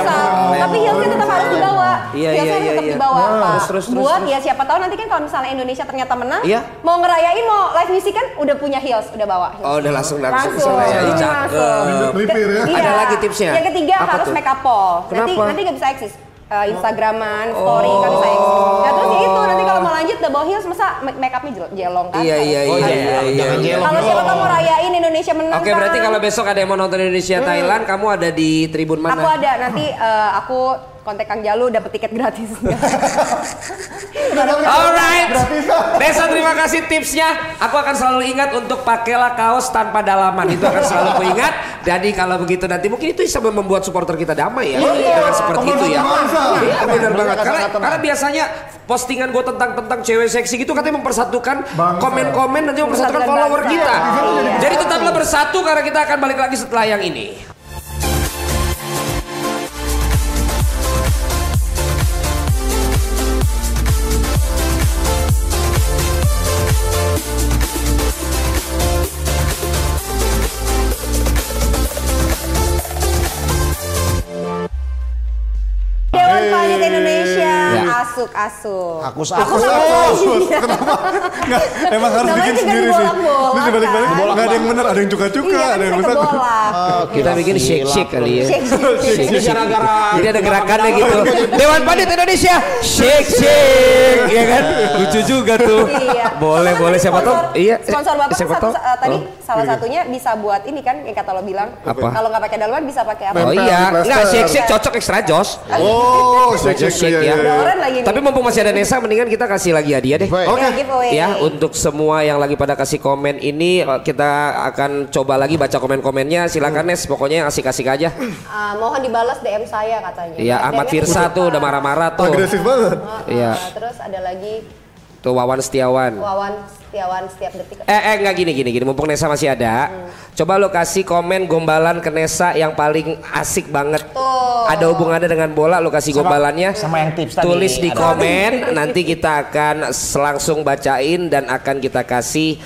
Speaker 3: Susah. Tapi heelsnya tetap harus dibawa.
Speaker 2: Iya,
Speaker 3: heelsnya
Speaker 2: iya, iya,
Speaker 3: tetap
Speaker 2: iya.
Speaker 3: dibawa.
Speaker 2: Nah,
Speaker 3: Pak.
Speaker 2: terus, terus,
Speaker 3: Buat
Speaker 2: terus.
Speaker 3: ya siapa tahu nanti kan kalau misalnya Indonesia ternyata menang,
Speaker 2: Iya.
Speaker 3: mau ngerayain mau live music kan udah punya heels, udah bawa. heels.
Speaker 2: Oh udah langsung langsung,
Speaker 3: langsung,
Speaker 2: ya. Cakep.
Speaker 3: langsung.
Speaker 5: Repair ya.
Speaker 3: Iya.
Speaker 2: Ada lagi tipsnya?
Speaker 3: Yang ketiga
Speaker 2: Apa
Speaker 3: harus
Speaker 2: tuh?
Speaker 3: make up pol. Nanti
Speaker 2: Kenapa?
Speaker 3: nanti nggak bisa eksis. Eh, Instagraman, story kan bisa eksis. Nah terus ya itu nanti kalau mau lanjut double heels masa make upnya jel- jelong kan?
Speaker 2: Iya iya
Speaker 4: Oh,
Speaker 2: iya
Speaker 4: iya,
Speaker 2: iya. iya.
Speaker 4: jangan jelong.
Speaker 3: Kalau siapa tahu mau rayain Indonesia menang
Speaker 2: Oke berarti
Speaker 3: kan?
Speaker 2: kalau besok ada yang mau nonton Indonesia Thailand, kamu ada di tribun mana?
Speaker 3: Aku ada nanti eh, aku kontak Kang Jalu dapat tiket gratis.
Speaker 2: Alright. Desa terima kasih tipsnya. Aku akan selalu ingat untuk pakailah kaos tanpa dalaman. Itu akan selalu aku ingat. Jadi kalau begitu nanti mungkin itu bisa membuat supporter kita damai ya. Dengan seperti itu ya.
Speaker 5: Bangsa.
Speaker 2: Iya benar banget. Karena, karena biasanya postingan gue tentang tentang cewek seksi gitu katanya mempersatukan komen-komen nanti mempersatukan
Speaker 3: Mempersatukan
Speaker 2: follower kita.
Speaker 3: Iya.
Speaker 2: Jadi tetaplah bersatu karena kita akan balik lagi setelah yang ini.
Speaker 3: Asuk asuk.
Speaker 4: Aku
Speaker 3: Aku
Speaker 4: aku
Speaker 3: sama
Speaker 5: Kenapa? Nggak, emang harus
Speaker 3: Namanya
Speaker 5: bikin
Speaker 3: juga
Speaker 5: sendiri sih.
Speaker 3: dibolak-bolak,
Speaker 5: Ini dibalik-balik,
Speaker 3: kan?
Speaker 5: nggak ada yang benar, ada yang cuka-cuka,
Speaker 3: Iya,
Speaker 5: ada
Speaker 3: kan
Speaker 5: yang rusak.
Speaker 3: kebolak.
Speaker 2: Kita bikin shake shake kali ya.
Speaker 3: Shake, shake, shake.
Speaker 4: Ini gara-gara
Speaker 2: Jadi ada gerakannya gitu. Dewan Pandit Indonesia, shake shake, ya kan? Lucu juga tuh.
Speaker 3: Iya.
Speaker 2: Boleh,
Speaker 3: Sama
Speaker 2: boleh
Speaker 3: tadi
Speaker 2: siapa tahu.
Speaker 3: sponsor-
Speaker 2: Iya,
Speaker 3: Sponsor Bapak
Speaker 2: siapa
Speaker 3: satu,
Speaker 2: tahu.
Speaker 3: eh, tadi
Speaker 2: Oh.
Speaker 3: salah satunya bisa buat ini kan yang kata lo bilang.
Speaker 2: Apa?
Speaker 3: Kalau nggak pakai daleman bisa pakai apa?
Speaker 2: Oh
Speaker 5: Nempel
Speaker 2: iya,
Speaker 5: plaster.
Speaker 2: enggak shake shake cocok extra jos.
Speaker 5: Oh, shake shake
Speaker 2: shake ya.
Speaker 3: Udah orang lagi.
Speaker 2: Tapi mumpung masih ada Nesa, mendingan kita kasih lagi hadiah deh.
Speaker 5: Oke.
Speaker 3: Ya, giveaway.
Speaker 2: Ya, untuk semua yang lagi pada kasih komen ini eh, kita akan coba lagi baca komen-komennya. Silakan Nes, pokoknya yang asik-asik aja.
Speaker 3: Ah, mohon dibalas DM saya katanya.
Speaker 2: Iya, Ahmad Firsa tuh udah marah-marah tuh.
Speaker 5: Agresif banget.
Speaker 3: Ah,
Speaker 2: Iya.
Speaker 3: ah, Terus ada lagi
Speaker 2: Tuh Wawan Setiawan.
Speaker 3: Wawan Setiawan setiap detik.
Speaker 2: Eh, eh enggak gini gini gini mumpung Nesa masih ada. Coba lo kasih komen gombalan ke Nesa yang paling asik banget.
Speaker 3: Tuh.
Speaker 2: Ada hubungannya dengan bola lo kasih gombalannya.
Speaker 4: sama yang tips tadi.
Speaker 2: Tulis di
Speaker 4: Ada.
Speaker 2: komen nanti kita akan langsung bacain dan akan kita kasih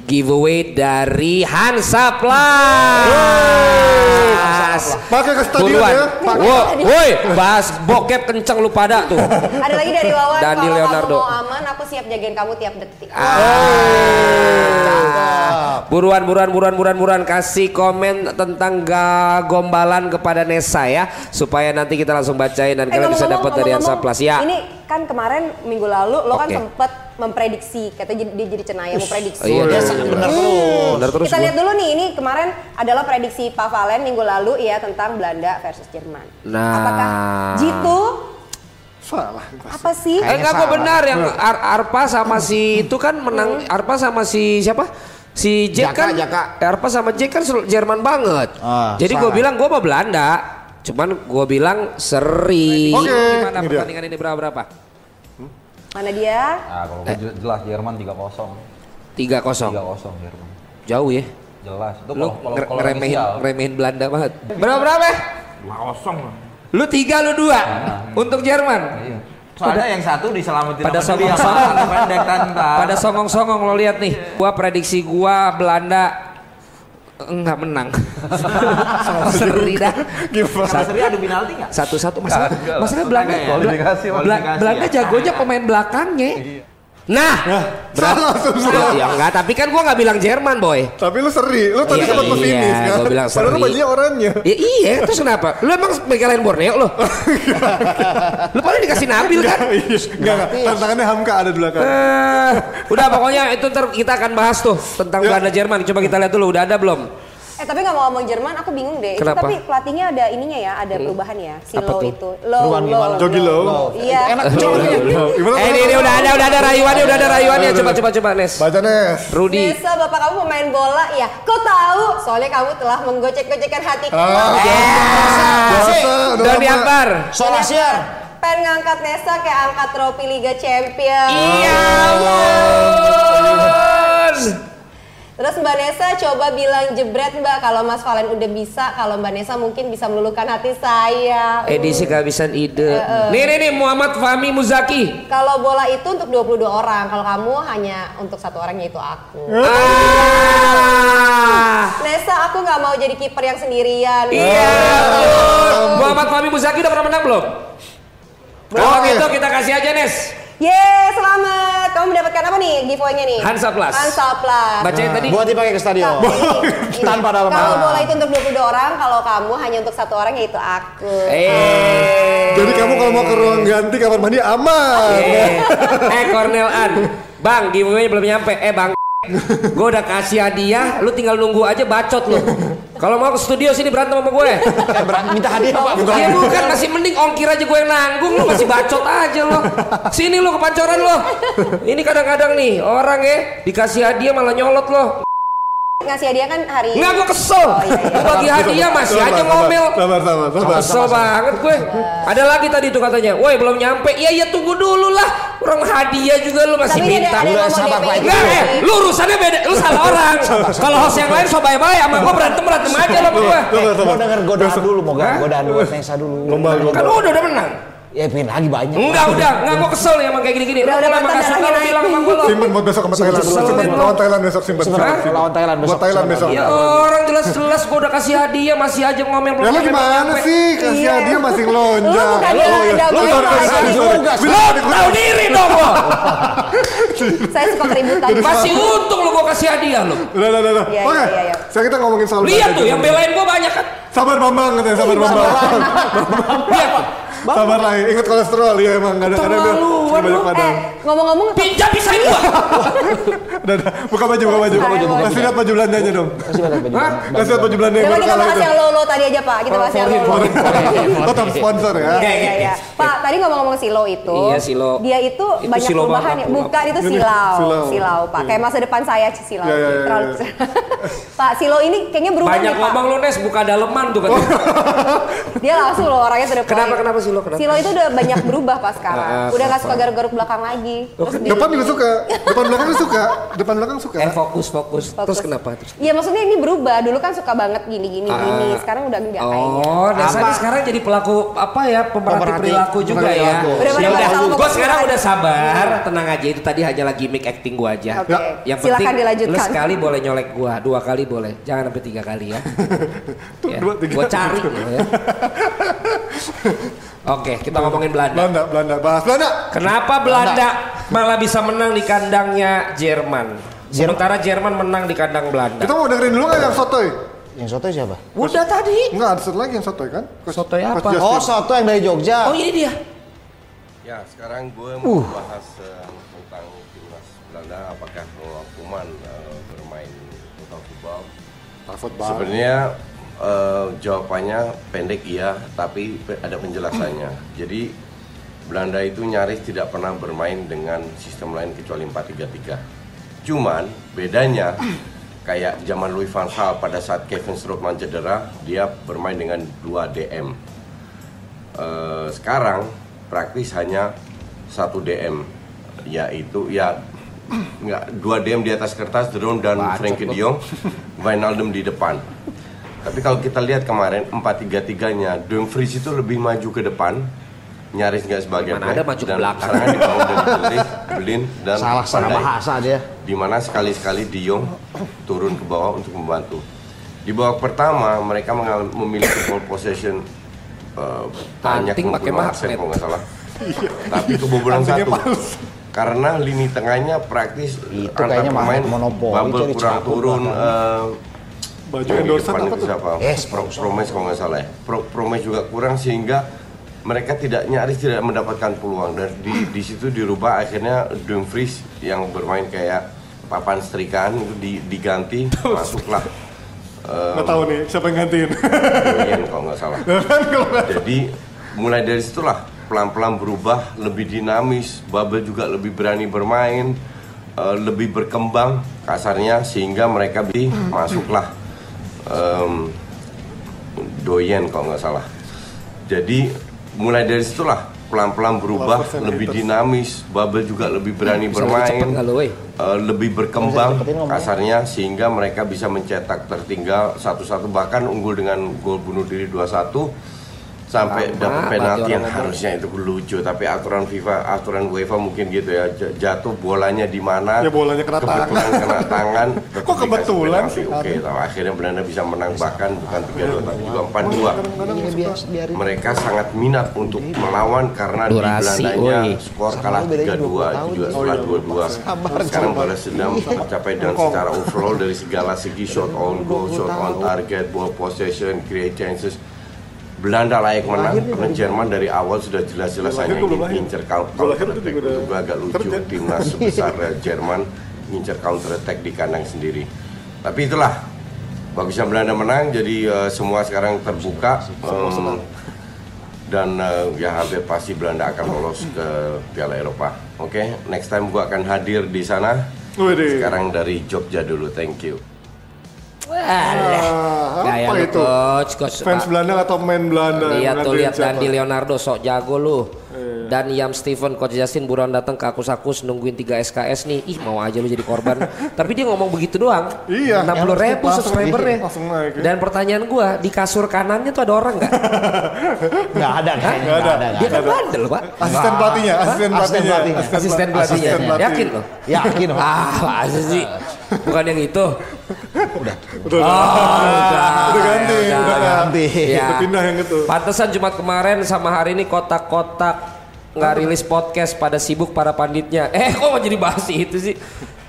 Speaker 2: giveaway dari Hansaplas.
Speaker 5: Pakai ke stadion
Speaker 2: Buruan.
Speaker 5: ya.
Speaker 2: Wo- Woi, bahas bokep kenceng lu pada tuh.
Speaker 3: Ada lagi dari Wawan.
Speaker 2: Dandi
Speaker 3: kalau
Speaker 2: Leonardo.
Speaker 3: kamu mau aman, aku siap jagain kamu tiap detik.
Speaker 2: Ah. Buruan, buruan, buruan, buruan, buruan kasih komen tentang ga gombalan kepada Nesa ya, supaya nanti kita langsung bacain dan
Speaker 3: Eh,
Speaker 2: kalian bisa dapat dari Hansa Plus ya.
Speaker 3: Ini kan kemarin minggu lalu lo kan
Speaker 2: Oke.
Speaker 3: sempet memprediksi, katanya dia jadi cenaya mau prediksi.
Speaker 2: Iya,
Speaker 4: Dia
Speaker 2: iya.
Speaker 4: benar terus.
Speaker 2: Benar terus
Speaker 3: Kita
Speaker 2: gua.
Speaker 3: lihat dulu nih, ini kemarin adalah prediksi Pak Valen minggu lalu ya tentang Belanda versus Jerman.
Speaker 2: Nah.
Speaker 3: Apakah Jitu
Speaker 5: Salah.
Speaker 3: apa sih?
Speaker 2: Eh enggak kok benar yang Ar- Arpa sama si itu kan menang Arpa sama si siapa? Si Jack
Speaker 4: Jaka,
Speaker 2: kan
Speaker 4: Jaka.
Speaker 2: Eh, Arpa sama Jack kan Jerman banget.
Speaker 4: Ah,
Speaker 2: Jadi gue bilang gue mah Belanda. Cuman gue bilang seri.
Speaker 5: Oke,
Speaker 2: Gimana
Speaker 5: ini dia.
Speaker 2: pertandingan ini berapa berapa?
Speaker 3: Mana dia?
Speaker 7: Nah, kalau gue je- jelas Jerman 3-0.
Speaker 2: 3-0.
Speaker 7: 3-0 Jerman.
Speaker 2: Jauh ya.
Speaker 7: Jelas. Itu
Speaker 2: Lu
Speaker 7: kalau kalau
Speaker 2: nge-
Speaker 7: kalau
Speaker 2: ngeremehin,
Speaker 7: inisial.
Speaker 2: ngeremehin Belanda banget. Berapa berapa?
Speaker 7: 2-0 lah.
Speaker 2: Lu tiga lu dua untuk Jerman.
Speaker 7: Iya. Soalnya yang satu diselamatin
Speaker 2: Pada
Speaker 7: sama dia,
Speaker 2: songong-songong.
Speaker 7: yang pendek tanta.
Speaker 2: Pada songong-songong lo lihat nih. Gua prediksi gua Belanda enggak menang. Seri dah.
Speaker 7: Sama seri adu penalti nggak?
Speaker 2: Satu-satu masalah.
Speaker 7: Enggak lah.
Speaker 2: Masalah Belanda.
Speaker 7: Enggak ya?
Speaker 2: Belanda
Speaker 7: ya.
Speaker 2: jagonya pemain belakangnya. Nah, berarti ya enggak, tapi kan gua nggak bilang Jerman, boy.
Speaker 5: Tapi lu seri, lu tadi
Speaker 2: Iya,
Speaker 5: sempat
Speaker 2: iya,
Speaker 5: pesimis kan?
Speaker 2: gua bilang
Speaker 5: Padahal
Speaker 2: seri.
Speaker 5: bajunya oranye.
Speaker 2: Ya iya, terus kenapa? Lu emang belain Borneo lo? lu paling dikasih Nabil kan?
Speaker 5: Iya, enggak enggak. Tantangannya Hamka ada di belakang.
Speaker 2: Eh, udah pokoknya itu ntar kita akan bahas tuh tentang
Speaker 5: Ya.
Speaker 2: Belanda Jerman. Coba kita lihat dulu udah ada belum?
Speaker 3: Eh tapi nggak mau ngomong Jerman, aku bingung deh. Itu tapi pelatihnya ada ininya ya, ada perubahan ya. Si
Speaker 2: Apa
Speaker 3: Low
Speaker 2: tuh?
Speaker 3: itu. Low,
Speaker 4: Perubahan
Speaker 3: low,
Speaker 4: gimana?
Speaker 5: Jogi Low.
Speaker 3: Iya.
Speaker 4: Enak coba.
Speaker 5: Gimana?
Speaker 2: Eh ini, ini udah ada udah ada rayuannya udah ada rayuannya. Coba coba coba Nes.
Speaker 5: Baca Nes.
Speaker 2: Rudy.
Speaker 3: Nesa, bapak kamu pemain bola, ya. Kok tahu? Soalnya kamu telah menggocek-gocekkan hatiku.
Speaker 5: Ah. Biasa, udah
Speaker 2: Doni. Akbar.
Speaker 4: Solasiar.
Speaker 3: Pengen ngangkat Nesa kayak angkat trofi Liga Champion.
Speaker 2: Iya.
Speaker 3: Terus Mbak Nesa coba bilang jebret Mbak kalau Mas Valen udah bisa, kalau Mbak Nesa mungkin bisa meluluhkan hati saya.
Speaker 2: Edisi kehabisan ide. Nih nih nih Muhammad Fahmi Muzaki.
Speaker 3: Kalau bola itu untuk 22 orang, kalau kamu hanya untuk satu orang yaitu aku.
Speaker 2: Ah.
Speaker 3: Nesa, aku nggak mau jadi kiper yang sendirian.
Speaker 2: Iya. ampun. Muhammad Fahmi Muzaki udah pernah menang belum? Kalau gitu kita kasih aja Nes.
Speaker 3: Yeay, selamat. Kamu mendapatkan apa nih giveaway-nya nih?
Speaker 2: Hansa Plus.
Speaker 3: Hansa Plus.
Speaker 2: Bacain tadi.
Speaker 4: Buat dipakai ke stadion.
Speaker 3: Ini.
Speaker 4: Tanpa dalam
Speaker 3: Kalau bola itu untuk 22 orang, kalau kamu hanya untuk satu orang yaitu aku.
Speaker 2: Eh.
Speaker 5: Jadi kamu kalau mau ke ruang ganti kamar mandi aman.
Speaker 2: Eh, eh Cornel An, Bang, giveaway belum nyampe. Eh Bang, gue udah kasih hadiah, lu tinggal nunggu aja bacot lu. Kalau mau ke studio sini berantem sama gue.
Speaker 4: Eh, berani minta hadiah Pak.
Speaker 2: Ya bukan masih mending ongkir aja gue yang nanggung lu masih bacot aja lo. Sini lu kepancoran lo. Ini kadang-kadang nih orang ya dikasih hadiah malah nyolot lo.
Speaker 3: Ngasih hadiah kan hari
Speaker 2: Enggak gue kesel.
Speaker 3: Oh, iya, iya.
Speaker 2: Bagi hadiah masih
Speaker 5: Sabar,
Speaker 2: aja
Speaker 5: sabar,
Speaker 2: ngomel.
Speaker 5: Sabar, sabar, sabar.
Speaker 2: Kesel banget gue. Ada lagi tadi tuh katanya, woi belum nyampe. Iya iya tunggu dulu lah. Orang hadiah juga lu masih
Speaker 3: Tapi
Speaker 2: minta.
Speaker 3: ada, ada yang
Speaker 4: Udah,
Speaker 3: ngomong
Speaker 4: sabar,
Speaker 3: DPI.
Speaker 4: Pak.
Speaker 2: Enggak, eh, lu urusannya beda, lu salah orang. Kalau host yang lain so bye-bye sama gua berantem berantem aja lo sama
Speaker 5: sabar.
Speaker 4: Mau denger godaan dulu, mau
Speaker 2: Hah?
Speaker 4: godaan buat Nesa dulu.
Speaker 5: Lomba, lomba.
Speaker 2: Kan lu udah udah menang.
Speaker 4: Ya pengen lagi banyak.
Speaker 2: Enggak udah, enggak gua kesel ya emang kayak gini-gini.
Speaker 3: Udah,
Speaker 2: Lu
Speaker 3: udah,
Speaker 2: kalau emang
Speaker 3: mantan
Speaker 2: gak suka lu bilang sama gua.
Speaker 5: Simpen buat besok sama Thailand.
Speaker 2: Simpen.
Speaker 5: Lawan Thailand besok simpen.
Speaker 4: Simpen.
Speaker 5: Simpen.
Speaker 4: Lawan Thailand besok.
Speaker 5: Buat Thailand besok.
Speaker 2: Ya orang jelas-jelas gua udah kasih hadiah masih aja ngomel
Speaker 5: Ya lu gimana sih? Kasih
Speaker 3: Iya.
Speaker 5: hadiah masih
Speaker 3: Lu
Speaker 5: Oh, iya.
Speaker 3: ada
Speaker 5: Lu baru
Speaker 3: lagi
Speaker 5: kasih
Speaker 4: juga.
Speaker 2: Lu tahu diri dong lo.
Speaker 3: Saya suka keributan.
Speaker 2: Masih untung lu gua kasih hadiah lu.
Speaker 5: Udah, udah, udah.
Speaker 3: Iya,
Speaker 5: Oke,
Speaker 3: iya, iya, iya.
Speaker 5: sekarang kita ngomongin soal
Speaker 2: Lihat tuh yang belain gua banyak kan.
Speaker 5: Sabar Bambang katanya, sabar Bambang.
Speaker 2: Lihat tuh.
Speaker 5: Sabar lah, ingat kolesterol ya emang kadang-kadang dia
Speaker 2: Terlaluan
Speaker 5: banyak
Speaker 2: lu.
Speaker 3: Eh, ngomong-ngomong
Speaker 2: Pinjam pisahin gua.
Speaker 5: Udah, udah, buka baju, buka baju.
Speaker 3: Buka baju, buka
Speaker 5: Kasih lihat baju Belandanya dong.
Speaker 4: Kasih banget baju.
Speaker 2: Hah?
Speaker 5: Kasih lihat baju Belanda yang
Speaker 3: Coba kita bahas yang Lolo tadi aja Pak, kita bahas yang Lolo.
Speaker 5: Top sponsor ya.
Speaker 3: Iya, iya. Pak, tadi ngomong-ngomong Silo itu.
Speaker 2: Iya, Silo.
Speaker 3: Dia itu, banyak perubahan ya. Bukan, itu silau.
Speaker 5: silau.
Speaker 3: Pak. Kayak masa depan saya Silau.
Speaker 5: Iya, iya, iya,
Speaker 3: Terlalu-
Speaker 5: iya.
Speaker 3: Pak, Silo ini kayaknya berubah
Speaker 2: Banyak
Speaker 3: nih, Pak.
Speaker 2: ngomong lu Nes, buka daleman tuh katanya.
Speaker 3: Dia langsung loh orangnya point.
Speaker 2: Kenapa, kenapa Silo? Kenapa?
Speaker 3: Silo itu udah banyak berubah Pak sekarang.
Speaker 2: Ah,
Speaker 3: udah nggak suka garuk-garuk belakang lagi. Terus
Speaker 5: Depan juga suka, depan belakang juga suka, depan belakang suka.
Speaker 2: Eh fokus, fokus.
Speaker 3: Fokus.
Speaker 2: Terus kenapa? Terus
Speaker 3: Iya maksudnya ini berubah. Dulu kan suka banget gini-gini gini. Sekarang udah enggak kayaknya.
Speaker 2: Oh, Desa ini sekarang jadi pelaku apa ya pemerhati
Speaker 4: Pemerhati.
Speaker 2: perilaku juga
Speaker 4: Pemerhati
Speaker 2: ya.
Speaker 4: perilaku.
Speaker 3: Udah
Speaker 2: Ya udah, gue sekarang udah sabar, tenang aja itu tadi hanyalah gimmick acting gua aja.
Speaker 3: Oke.
Speaker 2: Yang
Speaker 3: Silakan
Speaker 2: penting
Speaker 3: dilanjutkan.
Speaker 2: lu sekali boleh nyolek gua, dua kali boleh, jangan sampai tiga kali ya. ya.
Speaker 5: dua, tiga.
Speaker 2: Gua cari ya. Oke, kita ngomongin Belanda.
Speaker 5: Belanda, Belanda, bahas Belanda.
Speaker 2: Kenapa Belanda malah bisa menang di kandangnya Jerman? Sementara Jerman menang di kandang Belanda.
Speaker 5: Kita mau dengerin dulu nggak yang sotoy?
Speaker 4: Yang soto siapa?
Speaker 2: Udah tadi.
Speaker 5: Enggak, ada satu lagi yang sotoy kan? Coach-
Speaker 2: Sotoy apa?
Speaker 4: Oh, soto yang dari Jogja.
Speaker 2: Oh ini dia.
Speaker 8: Ya, sekarang gue mau bahas eh, tentang timnas Belanda apakah Ronald Koeman eh, bermain total football. Sebenarnya eh, jawabannya pendek iya, tapi ada penjelasannya. Jadi Belanda itu nyaris tidak pernah bermain dengan sistem lain kecuali 4-3-3. Cuman bedanya kayak zaman Louis van Gaal pada saat Kevin Strootman cedera, dia bermain dengan 2 DM. Eh, sekarang praktis hanya satu DM yaitu ya nggak dua DM di atas kertas Drone dan Frankie De Jong Wijnaldum di depan tapi kalau kita lihat kemarin 4-3-3 nya Dumfries itu lebih maju ke depan nyaris nggak sebagai
Speaker 2: Mana ada maju ke
Speaker 8: dan
Speaker 2: belakang.
Speaker 8: serangan dibangun dari Belin, Belin dan
Speaker 4: Salah salah bahasa dia.
Speaker 8: di mana sekali-sekali Jong turun ke bawah untuk membantu. Di babak pertama mereka memiliki ball possession eh, banyak
Speaker 2: Anting pakai
Speaker 8: 60 persen
Speaker 2: magnet.
Speaker 8: kalau nggak salah. Tapi kebobolan satu. Karena lini tengahnya praktis
Speaker 4: Itu
Speaker 8: antar
Speaker 4: kayaknya
Speaker 8: pemain
Speaker 4: monopoli,
Speaker 8: Bubble kurang turun.
Speaker 4: bahkan.
Speaker 5: Baju
Speaker 8: depan
Speaker 5: apa
Speaker 8: itu
Speaker 5: tuh?
Speaker 8: siapa?
Speaker 4: Yes,
Speaker 8: Pro, Promes kalau nggak salah ya. Pro, Promes juga kurang sehingga mereka tidak nyaris tidak mendapatkan peluang dan di di situ dirubah akhirnya Dumfries yang bermain kayak papan setrikaan itu di, diganti masuklah eh,
Speaker 5: Nggak tahu nih siapa yang gantiin.
Speaker 8: Kalau nggak salah. Jadi mulai dari situlah pelan-pelan berubah, lebih dinamis, Babel juga lebih berani bermain, eh, lebih berkembang kasarnya sehingga mereka bi masuklah em, Doyen kalau nggak salah. Jadi mulai dari situlah pelan-pelan berubah, lebih
Speaker 5: haters.
Speaker 8: dinamis, Babel juga lebih berani
Speaker 2: Bisa lebih cepet
Speaker 8: bermain eh, lebih berkembang kasarnya sehingga mereka bisa mencetak tertinggal satu-satu bahkan unggul dengan gol bunuh diri 2-1 sampai dapat penalti yang harusnya itu lucu tapi aturan FIFA aturan UEFA mungkin gitu ya jatuh bolanya di mana
Speaker 5: Ya, bolanya kena tangan.
Speaker 8: kebetulan kena tangan
Speaker 5: Kok kebetulan sih?
Speaker 8: oke tahu akhirnya Belanda bisa menang bahkan bukan 3-2 tapi juga 4-2
Speaker 4: Iya, biar, biarin.
Speaker 8: mereka sangat minat untuk melawan karena di Belandanya skor kalah
Speaker 4: lu bedanya
Speaker 8: 3-2
Speaker 4: 20 tahun.
Speaker 8: itu juga
Speaker 4: Oh,
Speaker 8: setelah
Speaker 4: iya.
Speaker 8: 2-2
Speaker 4: Sabar,
Speaker 8: sekarang
Speaker 4: sabar.
Speaker 8: balas dendam tercapai dan secara overall dari segala segi shot on goal, shot on target, ball possession, create chances Belanda layak menang. Karena Jerman dari awal sudah jelas-jelas hanya ingin ngincer counter
Speaker 5: itu
Speaker 8: attack itu agak lucu. timnas sebesar Jerman ngincer counter attack di kandang sendiri. Tapi itulah bagusnya Belanda menang jadi eh, semua sekarang terbuka em, dan eh, ya hampir pasti Belanda akan lolos ke Piala Eropa. Oke, next time gua akan hadir di sana. Sekarang dari Jogja dulu, thank you.
Speaker 5: Ah,
Speaker 2: Gaya
Speaker 5: apa itu?
Speaker 2: coach, coach.
Speaker 5: Fans Belanda atau main Belanda?
Speaker 2: Lihat tuh lihat? Dandi Leonardo sok jago lu.
Speaker 5: Iya.
Speaker 2: Dan Yam Steven Coach Justin buruan datang ke akus-akus nungguin 3 SKS nih. Ih mau aja lu jadi korban. Tapi dia ngomong begitu doang.
Speaker 5: Iya.
Speaker 2: 60 ribu subscribernya.
Speaker 5: langsung naik ya.
Speaker 2: Dan pertanyaan gua di kasur kanannya tuh ada orang nggak?
Speaker 4: Nggak ada,
Speaker 5: Nggak
Speaker 4: nggak
Speaker 5: ada.
Speaker 2: Dia
Speaker 4: ada.
Speaker 2: kan bandel pak.
Speaker 5: Asisten pelatihnya, asisten
Speaker 4: Asisten
Speaker 5: pelatihnya.
Speaker 2: Asisten pelatihnya.
Speaker 5: Asisten pelatih.
Speaker 2: Yakin lo?
Speaker 4: Yakin.
Speaker 2: Ah masa sih? Bukan yang itu.
Speaker 5: Betul.
Speaker 2: Oh, udah.
Speaker 5: Udah ganti,
Speaker 2: Ya
Speaker 5: udah
Speaker 4: ganti.
Speaker 2: Ya.
Speaker 5: Udah pindah yang itu.
Speaker 2: Pantesan Jumat kemarin sama hari ini kotak-kotak nggak rilis podcast pada sibuk para panditnya. Eh kok jadi bahas itu sih?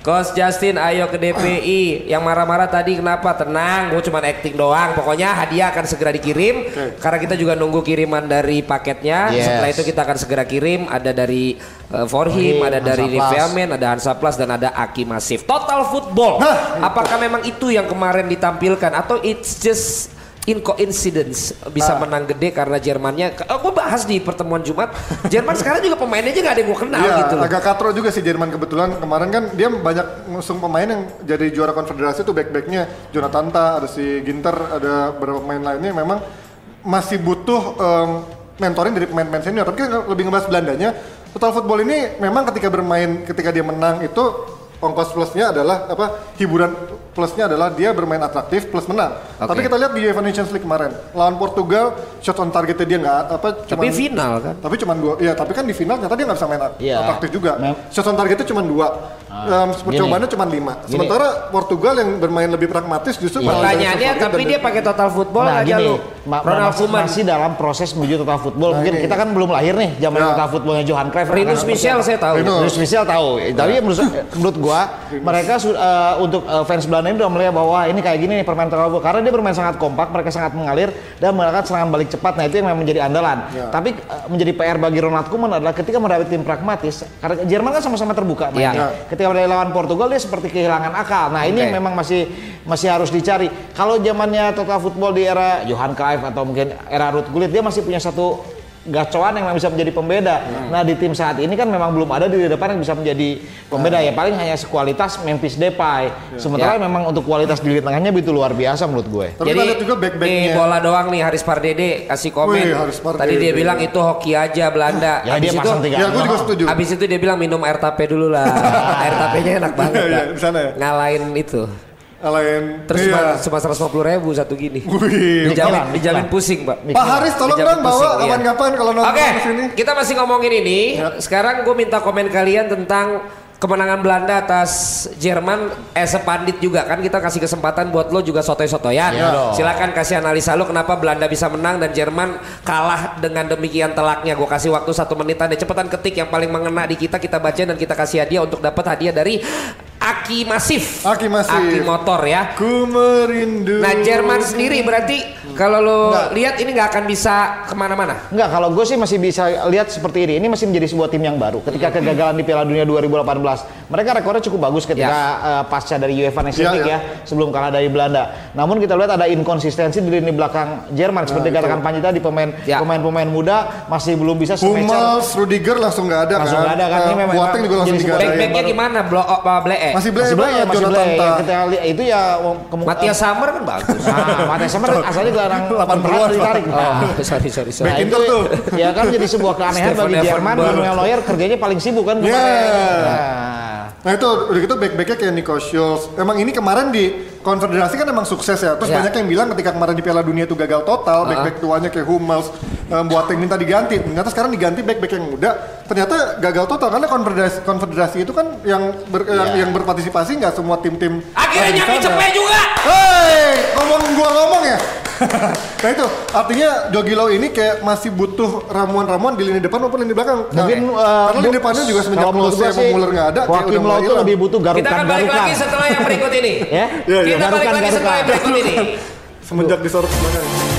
Speaker 2: Coach Justin, ayo ke DPI. Yang marah-marah tadi kenapa? Tenang, gue cuma acting doang. Pokoknya hadiah akan segera dikirim. Karena kita juga nunggu kiriman dari paketnya.
Speaker 4: Yes.
Speaker 2: Setelah itu kita akan segera kirim. Ada dari uh, Forhim,
Speaker 4: Forhim,
Speaker 2: ada dari
Speaker 4: Hansa Plus.
Speaker 2: Nivea Men, ada Hansa Plus dan ada Aki Masif. Total football. Apakah memang itu yang kemarin ditampilkan atau it's just in coincidence bisa
Speaker 5: Ah.
Speaker 2: menang gede karena Jermannya oh, gue bahas di pertemuan Jumat Jerman sekarang juga pemainnya aja gak ada yang gue kenal
Speaker 5: Iya,
Speaker 2: gitu loh
Speaker 5: agak katro juga sih Jerman kebetulan kemarin kan dia banyak ngusung pemain yang jadi juara konfederasi tuh back-backnya Jonathan Ta, ada si Ginter, ada beberapa pemain lainnya memang masih butuh em, mentoring dari pemain-pemain senior. Tapi kita lebih ngebahas Belandanya. Total football ini memang ketika bermain, ketika dia menang itu ongkos plusnya adalah apa hiburan plusnya adalah dia bermain atraktif plus menang.
Speaker 2: Oke.
Speaker 5: Tapi kita lihat di UEFA Nations League kemarin lawan Portugal shot on targetnya dia nggak apa
Speaker 2: tapi
Speaker 5: cuman-
Speaker 2: final kan
Speaker 5: tapi cuma dua, iya tapi kan di final ternyata dia nggak bisa main
Speaker 4: Iya.
Speaker 5: atraktif juga.
Speaker 4: Mem-
Speaker 5: Shot on targetnya cuma dua, Em,
Speaker 4: gini.
Speaker 5: percobaannya cuma lima.
Speaker 4: Gini.
Speaker 5: Sementara Portugal yang bermain lebih pragmatis justru dari
Speaker 2: pertanyaannya tapi dia pakai total football
Speaker 4: Nah,
Speaker 2: aja
Speaker 4: gini,
Speaker 2: lu
Speaker 4: ma-
Speaker 2: Ronald Koeman.
Speaker 4: masih dalam proses menuju total football. Mungkin
Speaker 5: ini.
Speaker 4: kita kan belum lahir nih zaman
Speaker 5: Ya.
Speaker 4: total footballnya Johan Cruyff.
Speaker 2: Rinus Michel
Speaker 4: seperti
Speaker 2: saya tahu.
Speaker 5: Rinus.
Speaker 4: Michel tahu. Tapi menurut, menurut gua mereka eh, untuk eh, fans Belanda ini udah melihat bahwa ini kayak gini nih permainan total football karena dia bermain sangat kompak, mereka sangat mengalir dan melakukan serangan balik cepat. Nah, itu yang memang menjadi andalan. Tapi eh, menjadi PR bagi Ronald Koeman adalah ketika menghadapi tim pragmatis karena Jerman kan sama-sama terbuka mainnya.
Speaker 2: Ya.
Speaker 4: Ketika dia lawan Portugal dia seperti kehilangan akal. Nah, ini
Speaker 2: Oke.
Speaker 4: yang memang masih masih harus dicari. Kalau zamannya total football di era Johan Cruyff atau mungkin era Ruud Gullit dia masih punya satu gacoan yang bisa menjadi pembeda. Nah di tim saat ini kan memang belum ada di depan yang bisa menjadi pembeda ya paling hanya sekualitas Memphis Depay. Sementara
Speaker 2: Ya.
Speaker 4: memang untuk kualitas di lini tengahnya itu luar biasa menurut gue.
Speaker 5: Tapi kita lihat juga
Speaker 2: nih
Speaker 5: back-backnya.
Speaker 2: bola doang nih Haris Pardede kasih komen.
Speaker 5: Wih, Haris Pardede.
Speaker 2: Tadi dia bilang itu hoki aja Belanda.
Speaker 4: Ya dia
Speaker 2: Habis itu
Speaker 4: pasang tiga.
Speaker 5: Ya, gue juga setuju.
Speaker 2: Habis itu dia bilang minum air tape dulu lah. air tapenya enak banget.
Speaker 5: Iya,
Speaker 2: Pak.
Speaker 5: di sana ya?
Speaker 2: Ngalahin itu.
Speaker 5: Alain.
Speaker 2: Terus
Speaker 5: iya.
Speaker 2: cuma seratus ribu satu gini.
Speaker 5: Wih.
Speaker 2: Dijamin,
Speaker 4: Mikiran,
Speaker 2: dijamin pusing pak.
Speaker 5: Pak Haris tolong dong bawa
Speaker 2: iya.
Speaker 5: kapan-kapan kalau nonton
Speaker 2: Oke,
Speaker 5: di sini.
Speaker 2: kita masih ngomongin ini. Sekarang gue minta komen kalian tentang kemenangan Belanda atas Jerman. Eh sepandit juga kan kita kasih kesempatan buat lo juga sotoy-sotoyan.
Speaker 4: Iya dong.
Speaker 2: Silakan kasih analisa lo kenapa Belanda bisa menang dan Jerman kalah dengan demikian telaknya. Gue kasih waktu satu menitan deh. Cepetan ketik yang paling mengena di kita kita baca dan kita kasih hadiah untuk dapat hadiah dari Aki Masif.
Speaker 5: Aki Masif.
Speaker 2: Aki motor ya.
Speaker 5: Ku merindu.
Speaker 2: Nah Jerman sendiri berarti kalau lo lihat ini nggak akan bisa ke mana-mana.
Speaker 4: Enggak, kalau gue sih masih bisa lihat seperti ini. Ini masih menjadi sebuah tim yang baru. Ketika kegagalan di Piala Dunia 2018, mereka rekornya cukup bagus ketika eh, pasca dari UEFA Nations
Speaker 5: Ya,
Speaker 4: League
Speaker 5: ya.
Speaker 4: ya, sebelum kalah dari Belanda. Namun kita lihat ada inkonsistensi di lini belakang Jerman seperti katakan Panji tadi pemain
Speaker 2: Ya.
Speaker 4: pemain-pemain muda masih belum bisa.
Speaker 5: Hummels, Rudiger langsung nggak ada
Speaker 4: Langsung
Speaker 5: kan.
Speaker 4: nggak ada kan. Ini
Speaker 5: Eh,
Speaker 4: memang-
Speaker 5: Boateng juga langsung digadain.
Speaker 2: Back-backnya gimana? Apa Blee?
Speaker 5: Masih Bleh
Speaker 4: Masih belum, masih.
Speaker 5: Tah.
Speaker 4: Kita lihat itu ya kemungkinan.
Speaker 2: Matias Samar kan bagus.
Speaker 4: Nah, Matias Samar asalnya gelandang
Speaker 5: 80-an,
Speaker 4: ditarik. Nah,
Speaker 2: sorry sorry sorry.
Speaker 4: Nah, itu
Speaker 5: tuh.
Speaker 4: ya kan jadi sebuah keanehan bagi Jerman. Manuel Neuer kerjanya paling sibuk kan
Speaker 5: Yeah.
Speaker 4: Nah,
Speaker 5: Nah itu udah gitu back-backnya kayak Nico Schulz. Emang ini kemarin di konfederasi kan emang sukses ya. Terus
Speaker 2: Ya.
Speaker 5: banyak yang bilang ketika kemarin di Piala Dunia itu gagal total, back-back tuanya kayak Hummels, um, Boateng minta diganti. Ternyata sekarang diganti back-back yang muda. Ternyata gagal total karena konfederasi, konfederasi itu kan yang ber- yang, yang berpartisipasi nggak semua tim-tim.
Speaker 2: Akhirnya nyampe juga.
Speaker 5: Hei, ngomong gua ngomong ya. Nah itu artinya Jogi Low ini kayak masih butuh ramuan-ramuan di lini depan maupun lini belakang. Nah,
Speaker 4: Mungkin
Speaker 5: karena
Speaker 4: uh,
Speaker 5: lini depannya juga semenjak sama
Speaker 4: sih,
Speaker 5: Muller nggak ada, udah
Speaker 4: Low
Speaker 5: mulai
Speaker 4: itu lebih butuh
Speaker 2: Kita akan
Speaker 4: garukan
Speaker 2: balik
Speaker 4: garukan.
Speaker 2: lagi setelah yang berikut ini.
Speaker 4: Ya,
Speaker 5: Iya, iya.
Speaker 2: Kita balik
Speaker 4: Garukan,
Speaker 2: lagi setelah yang
Speaker 4: garukan.
Speaker 2: berikut ini.
Speaker 5: semenjak disorot belakang.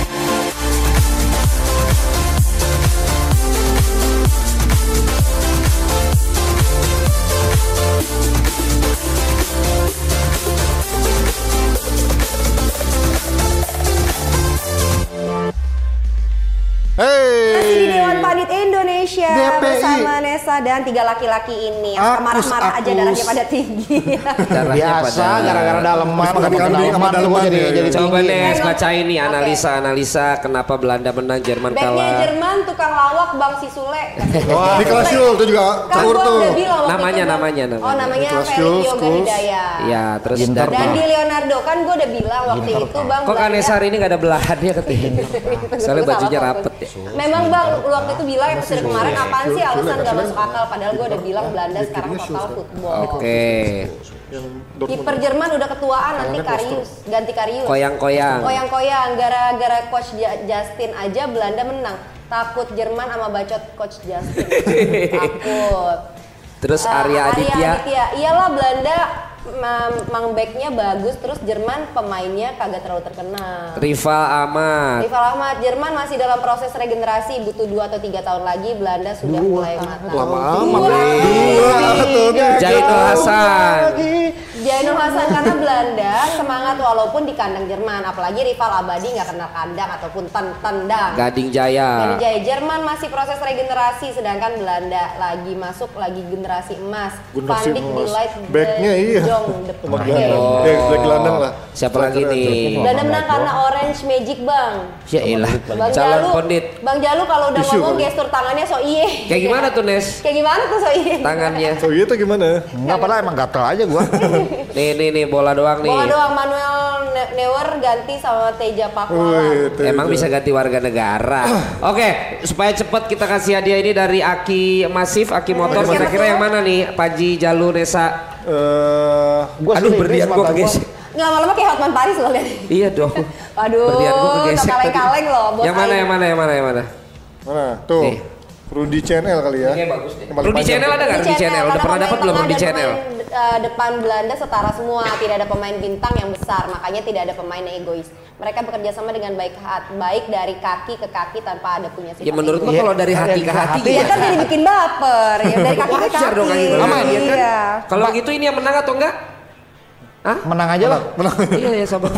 Speaker 3: Dan tiga laki-laki ini yang marah-marah aja darahnya pada tinggi.
Speaker 2: Darahnya
Speaker 4: Biasa
Speaker 2: pada-
Speaker 4: gara-gara daleman, gara-gara
Speaker 5: kambing sama
Speaker 4: tuh
Speaker 5: daleman
Speaker 4: jadi jadi.
Speaker 2: Coba
Speaker 3: Oke.
Speaker 2: baca ini analisa-analisa kenapa Belanda menang Jerman
Speaker 3: Backnya
Speaker 2: kalah.
Speaker 3: Jerman tukang lawak Bang si Sule.
Speaker 5: Wah, itu juga
Speaker 3: Kan
Speaker 5: caur
Speaker 3: gua
Speaker 5: tuh.
Speaker 3: udah bilang waktu
Speaker 2: Namanya,
Speaker 3: itu, Bang.
Speaker 2: namanya, namanya.
Speaker 3: Oh namanya Felix Yoga. Hidayah.
Speaker 2: Ya, terus dan,
Speaker 3: di Leonardo kan gue udah bilang waktu itu bang.
Speaker 2: Kok Kanesar ini gak ada belahannya katanya? Soalnya bajunya rapet.
Speaker 3: Memang bang waktu itu bilang episode kemarin apaan sih alasan gak masuk akal padahal gue udah bilang Belanda sekarang total football.
Speaker 2: Oke.
Speaker 3: Kiper Jerman udah ketuaan nanti Karius ganti Karius.
Speaker 2: Koyang-koyang.
Speaker 3: Koyang-koyang gara-gara coach Justin aja Belanda menang. Takut Jerman sama bacot coach Justin. Takut.
Speaker 2: Terus
Speaker 3: Eh,
Speaker 2: Arya Aditya.
Speaker 3: Iyalah Belanda ma- mang backnya bagus terus Jerman pemainnya kagak terlalu terkenal.
Speaker 2: Rival Ahmad.
Speaker 3: Rival Ahmad, Jerman masih dalam proses regenerasi, butuh 2 atau tiga tahun lagi Belanda sudah mulai matang.
Speaker 5: Lama
Speaker 3: Dua.
Speaker 5: amat. Dua atau tiga
Speaker 2: Jainul Hasan.
Speaker 3: Jainul Hasan karena Belanda semangat walaupun di kandang Jerman, apalagi rival abadi nggak kenal kandang ataupun ten tendang.
Speaker 2: Gading Jaya.
Speaker 3: Dari Jaya Jerman masih proses regenerasi, sedangkan Belanda lagi masuk lagi generasi emas.
Speaker 5: Generasi
Speaker 3: Pandik
Speaker 5: emas.
Speaker 3: di light
Speaker 5: Backnya iya.
Speaker 3: Jong the
Speaker 5: Sama gelandang.
Speaker 2: Oh.
Speaker 5: Eh, black gelandang lah.
Speaker 2: Siapa lagi nih?
Speaker 3: Belanda menang karena Orange Magic Bang.
Speaker 2: Ya elah.
Speaker 3: Bang
Speaker 2: Calon
Speaker 3: Jalu,
Speaker 2: pondit.
Speaker 3: Bang Jalu kalau udah
Speaker 5: Tisu
Speaker 3: ngomong gestur tangannya so iye.
Speaker 2: Kayak gimana tuh Nes?
Speaker 3: Kayak gimana tuh so iye?
Speaker 2: Tangannya.
Speaker 5: So gitu gimana?
Speaker 4: Enggak padahal emang gatel aja gua.
Speaker 2: Nih nih nih bola doang nih.
Speaker 3: Bola doang Manuel Ne- Neuer ganti sama Teja Pakualam.
Speaker 5: Wih, Teja.
Speaker 2: Emang bisa ganti warga negara. Oke, supaya cepet kita kasih hadiah ini dari Aki Masif, Aki Motor. Kira-kira
Speaker 3: tuh?
Speaker 2: yang mana nih? Panji Jalu Nesa.
Speaker 5: Eh,
Speaker 4: Gua
Speaker 2: Aduh berlian gua kaget.
Speaker 3: Nggak lama-lama kayak Hotman Paris loh lihat.
Speaker 2: Iya dong.
Speaker 3: Waduh,
Speaker 2: Berlian gua kegesek
Speaker 3: kaleng-kaleng loh.
Speaker 2: Yang mana yang mana yang mana yang mana?
Speaker 5: Mana? Tuh.
Speaker 2: Nih.
Speaker 5: Rudy Channel kali ya.
Speaker 2: Ini bagus deh. Rudy. Channel ada nggak Rudy Channel? Udah pernah dapat belum Rudy Channel?
Speaker 3: pemain, eh, depan Belanda setara semua, tidak ada pemain bintang yang besar, makanya tidak ada pemain yang egois. Mereka bekerja sama dengan baik hat, baik dari kaki ke kaki tanpa ada punya sifat.
Speaker 2: Ya menurut gua kalau dari hati ke hati
Speaker 3: Iya
Speaker 2: gimana?
Speaker 3: kan jadi bikin baper, ya dari kaki ke kaki.
Speaker 2: dong kayak gitu.
Speaker 3: Aman,
Speaker 2: Iya kan?
Speaker 3: Iya.
Speaker 2: Kalau gitu ini yang menang atau enggak? Hah?
Speaker 4: Menang aja lah.
Speaker 2: Iya ya sabar.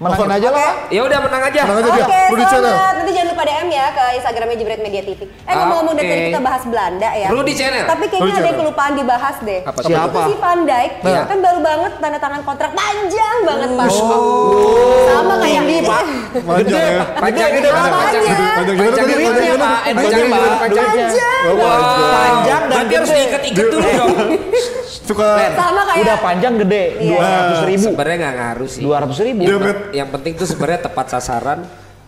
Speaker 4: Menangin aja lah.
Speaker 2: Ya udah menang aja.
Speaker 5: Menang aja
Speaker 3: Oke.
Speaker 5: Rudy Channel.
Speaker 3: Nanti jangan lupa DM ya ke Instagramnya Jebret Media TV. Eh ngomong-ngomong dari tadi kita bahas Belanda ya.
Speaker 2: Rudy Channel.
Speaker 3: Tapi kayaknya
Speaker 5: Rudy
Speaker 3: ada yang kelupaan dibahas deh.
Speaker 2: Apa?
Speaker 4: Siapa?
Speaker 3: Itu si Van Dijk
Speaker 2: Iya.
Speaker 3: kan baru banget tanda tangan kontrak panjang banget Pak.
Speaker 2: Oh.
Speaker 3: Pak.
Speaker 5: Panjang ya.
Speaker 2: Panjang gede panjang.
Speaker 5: Panjang
Speaker 2: Panjang
Speaker 5: gimana? Panjang gimana?
Speaker 2: panjang,
Speaker 5: Panjang
Speaker 2: Pak.
Speaker 3: Panjang.
Speaker 5: Panjang.
Speaker 4: Panjang dan
Speaker 2: Berarti harus
Speaker 4: gede.
Speaker 2: diikat-ikat dulu dong.
Speaker 5: Suka
Speaker 3: Sama kayak
Speaker 4: Udah panjang gede,
Speaker 3: Iya.
Speaker 4: dua ratus ribu.
Speaker 2: Sebenarnya nggak ngaruh sih.
Speaker 4: Dua ratus ribu.
Speaker 5: Dia met-
Speaker 2: Yang penting tuh sebenarnya tepat sasaran,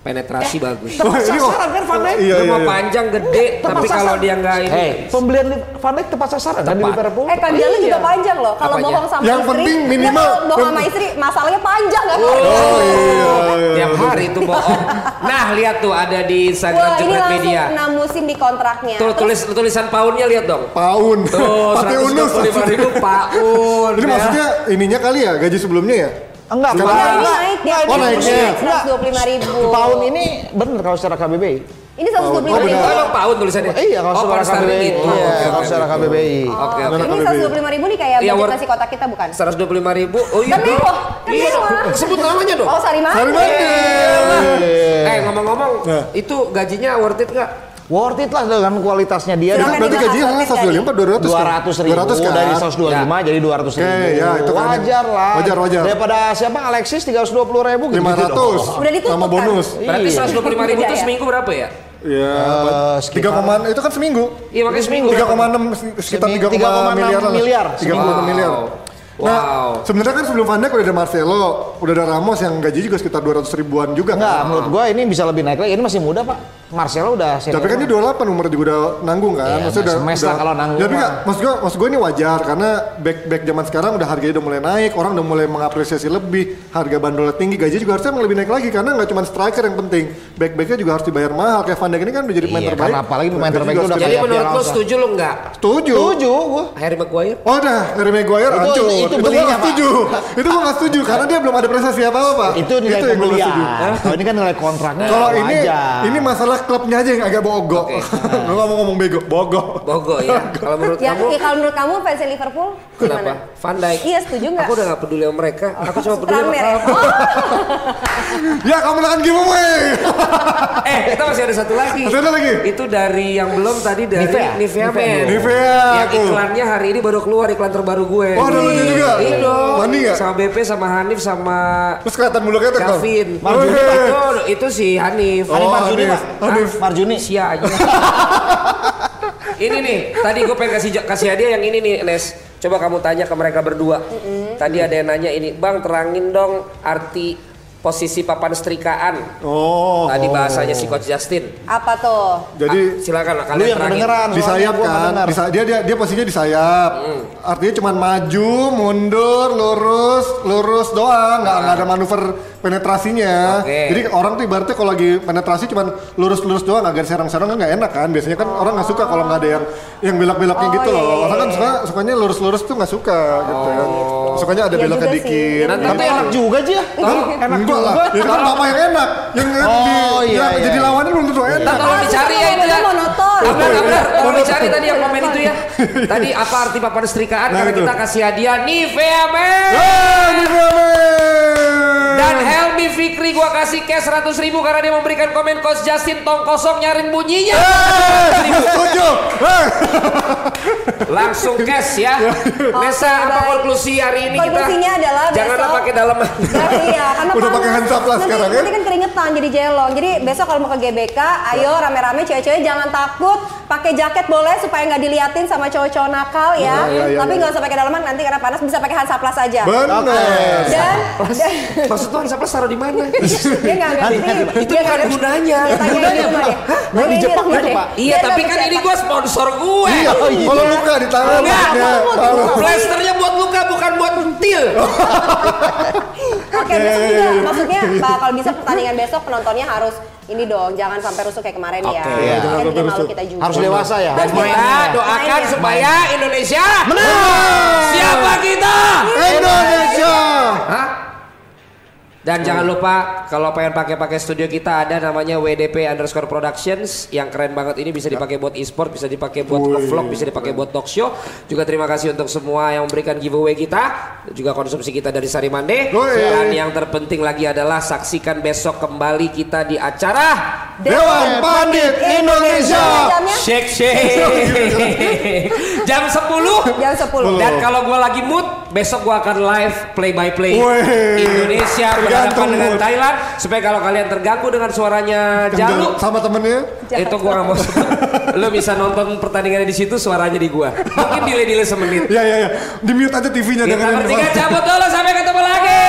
Speaker 2: penetrasi bagus.
Speaker 5: Wah, ini kok.
Speaker 4: kan Van Dijk?
Speaker 5: Iya, iya,
Speaker 2: mau
Speaker 5: iya.
Speaker 2: panjang gede, tapi kalau dia nggak ini.
Speaker 4: Hei, pembelian Li- Van Dijk tepat sasaran kan di
Speaker 2: Tepat.
Speaker 4: Liverpool.
Speaker 3: Eh kan dia lu juga
Speaker 4: Iya.
Speaker 3: panjang loh. Kalau bohong sama
Speaker 5: Yang
Speaker 3: istri,
Speaker 5: penting
Speaker 3: dia
Speaker 5: minimal-
Speaker 3: kalau bohong sama istri masalahnya panjang kan?
Speaker 5: Oh iya. iya.
Speaker 2: Tiap hari itu bohong. Nah, lihat tuh ada di Instagram
Speaker 3: Wah ini
Speaker 2: Jepret Media.
Speaker 3: 6 musim di kontraknya.
Speaker 2: Tuh tulis tulisan poundnya lihat dong.
Speaker 5: Paun.
Speaker 2: Tuh,
Speaker 5: Pakai unus.
Speaker 2: 125 ribu pound.
Speaker 5: Ini
Speaker 2: ya.
Speaker 5: maksudnya ininya kali ya gaji sebelumnya ya?
Speaker 4: Enggak.
Speaker 3: Ya, ini
Speaker 4: Enggak.
Speaker 3: naik dia.
Speaker 5: Oh, naiknya.
Speaker 3: 125 ribu.
Speaker 4: Pound ini bener kalau secara KBBI.
Speaker 3: Ini 125
Speaker 5: Oh,
Speaker 3: ribu.
Speaker 2: Oh, emang pound tulisannya?
Speaker 4: Eh, iya kalau
Speaker 2: oh,
Speaker 4: secara KBBI.
Speaker 2: itu.
Speaker 4: Iya,
Speaker 2: Oke,
Speaker 4: kalau secara
Speaker 2: oke.
Speaker 4: KBBI.
Speaker 2: Oke,
Speaker 3: Oh,
Speaker 2: oke.
Speaker 3: Ini 125 ribu nih kayak
Speaker 2: Iya,
Speaker 3: budget nasi kotak kita bukan?
Speaker 2: 125 ribu. Oh iya
Speaker 3: Kan mewah, kan
Speaker 2: Iya
Speaker 3: mewah.
Speaker 2: Sebut namanya dong.
Speaker 3: Oh, sari
Speaker 5: Mande.
Speaker 2: Eh ngomong-ngomong,
Speaker 5: Nah.
Speaker 2: itu gajinya worth it nggak?
Speaker 4: Worth it lah dengan kualitasnya dia.
Speaker 3: Silakan
Speaker 5: Berarti gajinya
Speaker 3: worth it
Speaker 5: 125 200
Speaker 4: Dua ratus ribu
Speaker 5: 200 kan?
Speaker 4: dari 125 jadi dua ratus ribu.
Speaker 5: Oke, ya, itu kan
Speaker 4: wajar lah.
Speaker 5: wajar, wajar.
Speaker 4: Daripada siapa Alexis tiga ratus dua puluh ribu gitu.
Speaker 5: 500
Speaker 3: Udah ditutup
Speaker 5: sama
Speaker 3: kan?
Speaker 5: bonus.
Speaker 2: Berarti
Speaker 4: Iya.
Speaker 2: 125 ribu itu
Speaker 3: Iya, iya.
Speaker 2: seminggu berapa ya?
Speaker 5: Iya,
Speaker 4: Eh,
Speaker 5: tiga
Speaker 4: sekitar-
Speaker 5: koma itu kan seminggu.
Speaker 2: Iya makanya seminggu.
Speaker 5: 3,6 sekitar
Speaker 4: Semi-
Speaker 5: 3,6 miliar lah.
Speaker 4: 3,6 miliar
Speaker 5: 3,6 miliar.
Speaker 2: Wow.
Speaker 5: Nah, sebenarnya kan sebelum Van Dijk udah ada Marcelo, udah ada Ramos yang gaji juga sekitar 200 ribuan juga
Speaker 4: Enggak,
Speaker 5: kan.
Speaker 4: menurut gua ini bisa lebih naik lagi. Ini masih muda, Pak. Marcelo udah senior.
Speaker 5: Tapi kan dia 28 umurnya juga udah nanggung kan.
Speaker 4: Iya,
Speaker 5: Maksudnya udah, udah-
Speaker 4: lah kalau nanggung
Speaker 5: Tapi
Speaker 4: mah.
Speaker 5: nggak, maksud gua, maksud gua ini wajar karena back back zaman sekarang udah harganya udah mulai naik, orang udah mulai mengapresiasi lebih, harga bandolnya tinggi, gaji juga harusnya lebih naik lagi karena nggak cuma striker yang penting, back backnya juga harus dibayar mahal. Kayak Van Dijk ini kan udah jadi pemain
Speaker 4: Iya,
Speaker 5: terbaik.
Speaker 4: karena apalagi pemain terbaik itu udah
Speaker 2: Jadi
Speaker 4: kayak
Speaker 2: menurut lo setuju lo nggak?
Speaker 5: Setuju.
Speaker 4: Setuju gua.
Speaker 2: Harry Maguire?
Speaker 5: Oh dah, dari Maguire
Speaker 4: Itu-
Speaker 5: hancur.
Speaker 4: Itu
Speaker 5: Itu, nggak
Speaker 4: Pak.
Speaker 5: setuju. itu gua nggak setuju karena dia belum ada prestasi apa-apa, Pak.
Speaker 4: Itu nilai
Speaker 5: nggak
Speaker 4: pembelian.
Speaker 5: setuju.
Speaker 4: Kalau ini kan nilai kontraknya.
Speaker 5: Kalau ini ini masalah klubnya aja yang agak bogok. Lu ngomong ngomong bego, bogok.
Speaker 2: Bogo ya. Kalau menurut
Speaker 3: Ya,
Speaker 2: kamu
Speaker 3: ya, kalau menurut kamu fans Liverpool
Speaker 2: kenapa?
Speaker 3: gimana?
Speaker 2: Van Dijk.
Speaker 3: Iya, setuju nggak?
Speaker 2: Aku udah gak peduli sama mereka. Aku cuma peduli sama
Speaker 3: ya?
Speaker 2: kamu.
Speaker 3: Oh,
Speaker 5: Ya kamu menangkan giveaway.
Speaker 2: Eh, kita masih ada satu lagi.
Speaker 5: Masih ada lagi?
Speaker 2: Itu dari yang belum tadi dari
Speaker 4: Nivea.
Speaker 2: Nivea,
Speaker 4: Nivea
Speaker 2: Men.
Speaker 5: Nivea,
Speaker 2: Yang iklannya hari ini baru keluar iklan terbaru gue.
Speaker 5: Oh, juga?
Speaker 2: Iya dong.
Speaker 5: Mandi nggak?
Speaker 2: Sama BP, sama Hanif, sama
Speaker 5: Terus kelihatan bulu ketek dong.
Speaker 2: Kevin.
Speaker 5: Marjuni,
Speaker 2: itu, itu si Hanif.
Speaker 5: Oh,
Speaker 4: Hanif Marjuni,
Speaker 5: Hanif.
Speaker 4: Pak.
Speaker 5: Hanif.
Speaker 4: Marjuni.
Speaker 2: Sia aja. ini nih, tadi gue pengen kasih kasih hadiah yang ini nih, Nes. Coba kamu tanya ke mereka berdua. Tadi ada yang nanya ini, Bang terangin dong arti posisi papan setrikaan.
Speaker 5: Oh.
Speaker 2: Tadi
Speaker 5: oh.
Speaker 2: bahasanya si Coach Justin.
Speaker 3: apa tuh?
Speaker 5: Jadi
Speaker 2: Ah, silakan lah
Speaker 4: Lu
Speaker 2: kalian
Speaker 4: yang
Speaker 2: terangin.
Speaker 4: kedengeran.
Speaker 5: di sayap kan, di sa- dia dia dia posisinya di sayap. Artinya cuma maju, mundur, lurus, lurus doang, nggak nggak ada manuver penetrasinya.
Speaker 2: Oke.
Speaker 5: Jadi orang tuh ibaratnya kalau lagi penetrasi cuma lurus-lurus doang, agak serang-serang kan nggak enak kan. Biasanya kan orang nggak suka kalau nggak ada yang yang belok-beloknya
Speaker 3: Oh,
Speaker 5: gitu
Speaker 3: iya,
Speaker 5: loh.
Speaker 3: iya,
Speaker 5: Orang kan suka sukanya lurus-lurus tuh nggak suka gitu kan. Sukanya ada
Speaker 3: Iya juga sih.
Speaker 5: dikit.
Speaker 2: Nanti
Speaker 4: Tapi enak juga aja.
Speaker 5: enak juga lah. Ya kan bapak yang enak, yang
Speaker 4: Oh,
Speaker 5: di,
Speaker 4: iya,
Speaker 5: yang
Speaker 4: iya.
Speaker 5: jadi lawannya belum tentu enak.
Speaker 2: Ntar tolong
Speaker 3: Ah,
Speaker 2: dicari ya itu ya.
Speaker 3: monoton.
Speaker 2: Abrar, tolong
Speaker 5: Monoton.
Speaker 2: dicari tadi yang komen itu ya. Tadi apa arti papan setrikaan?
Speaker 5: Nah,
Speaker 2: Karena kita kasih hadiah Nivea Men.
Speaker 5: Ah, ini
Speaker 2: Dan Helmi Fikri gua kasih cash 100 ribu karena dia memberikan komen Coach Justin tong kosong nyaring bunyinya.
Speaker 5: Setuju. Eh.
Speaker 2: Langsung cash ya. Nesa apa
Speaker 3: baik.
Speaker 2: konklusi hari ini kita?
Speaker 3: Konklusinya adalah
Speaker 2: Janganlah
Speaker 3: besok-
Speaker 2: pakai dalaman.
Speaker 3: Nah, iya, karena
Speaker 5: Udah pakai handsak lah
Speaker 3: Nanti-
Speaker 5: sekarang ya?
Speaker 3: Nanti kan keringetan jadi jelong. Jadi besok kalau mau ke GBK, ayo rame-rame cewek-cewek jangan takut. Pakai jaket boleh supaya nggak diliatin sama cowok-cowok nakal ya.
Speaker 5: iya, iya,
Speaker 3: Tapi
Speaker 5: iya.
Speaker 3: nggak usah pakai dalaman nanti karena panas bisa pakai Hansaplas aja.
Speaker 5: Benar.
Speaker 3: Dan
Speaker 2: Maksud tuh Hansaplas taruh di mana?
Speaker 3: dia nggak ngerti.
Speaker 2: Itu
Speaker 3: Dia
Speaker 2: bukan gunanya.
Speaker 3: Di rumah deh.
Speaker 4: Nah, di Jepang gitu,
Speaker 3: deh.
Speaker 4: Pak.
Speaker 2: Iya, tapi kan ini
Speaker 3: bisa.
Speaker 2: gua sponsor gue.
Speaker 5: Iya, kalau luka di tangan
Speaker 2: Enggak, Plasternya buat luka bukan buat kutil.
Speaker 3: Oke, besok juga maksudnya Pak, kalau bisa pertandingan besok penontonnya harus ini dong, jangan sampai rusuh kayak kemarin ya.
Speaker 2: Oke.
Speaker 4: Iya.
Speaker 3: Kan bikin malu kita juga.
Speaker 4: Harus dewasa ya.
Speaker 2: Dan kita doakan
Speaker 3: ya.
Speaker 2: supaya Indonesia Siapa kita?
Speaker 5: Indonesia.
Speaker 2: Hah? Dan jangan lupa kalau pengen pakai-pakai studio kita ada namanya WDP underscore Productions yang keren banget ini bisa dipakai buat e-sport, bisa dipakai buat vlog, bisa dipakai buat talk show. Juga terima kasih untuk semua yang memberikan giveaway kita, juga konsumsi kita dari Sari Mande. Dan yang terpenting lagi adalah saksikan besok kembali kita di acara
Speaker 5: Dewan Pandit Indonesia.
Speaker 2: Shake Shake jam 10
Speaker 3: jam 10.
Speaker 2: dan kalau gue lagi mood, besok gue akan live play by play. Indonesia berhadapan dengan
Speaker 5: mood.
Speaker 2: Thailand supaya kalau kalian terganggu dengan suaranya Jalu
Speaker 5: sama temennya.
Speaker 2: itu gue gak mau lo bisa nonton pertandingannya di situ suaranya di gua mungkin delay delay semenit
Speaker 5: Ya ya ya. Di mute aja TV-nya
Speaker 2: kita
Speaker 5: jangan
Speaker 2: bertiga cabut dulu sampai ketemu lagi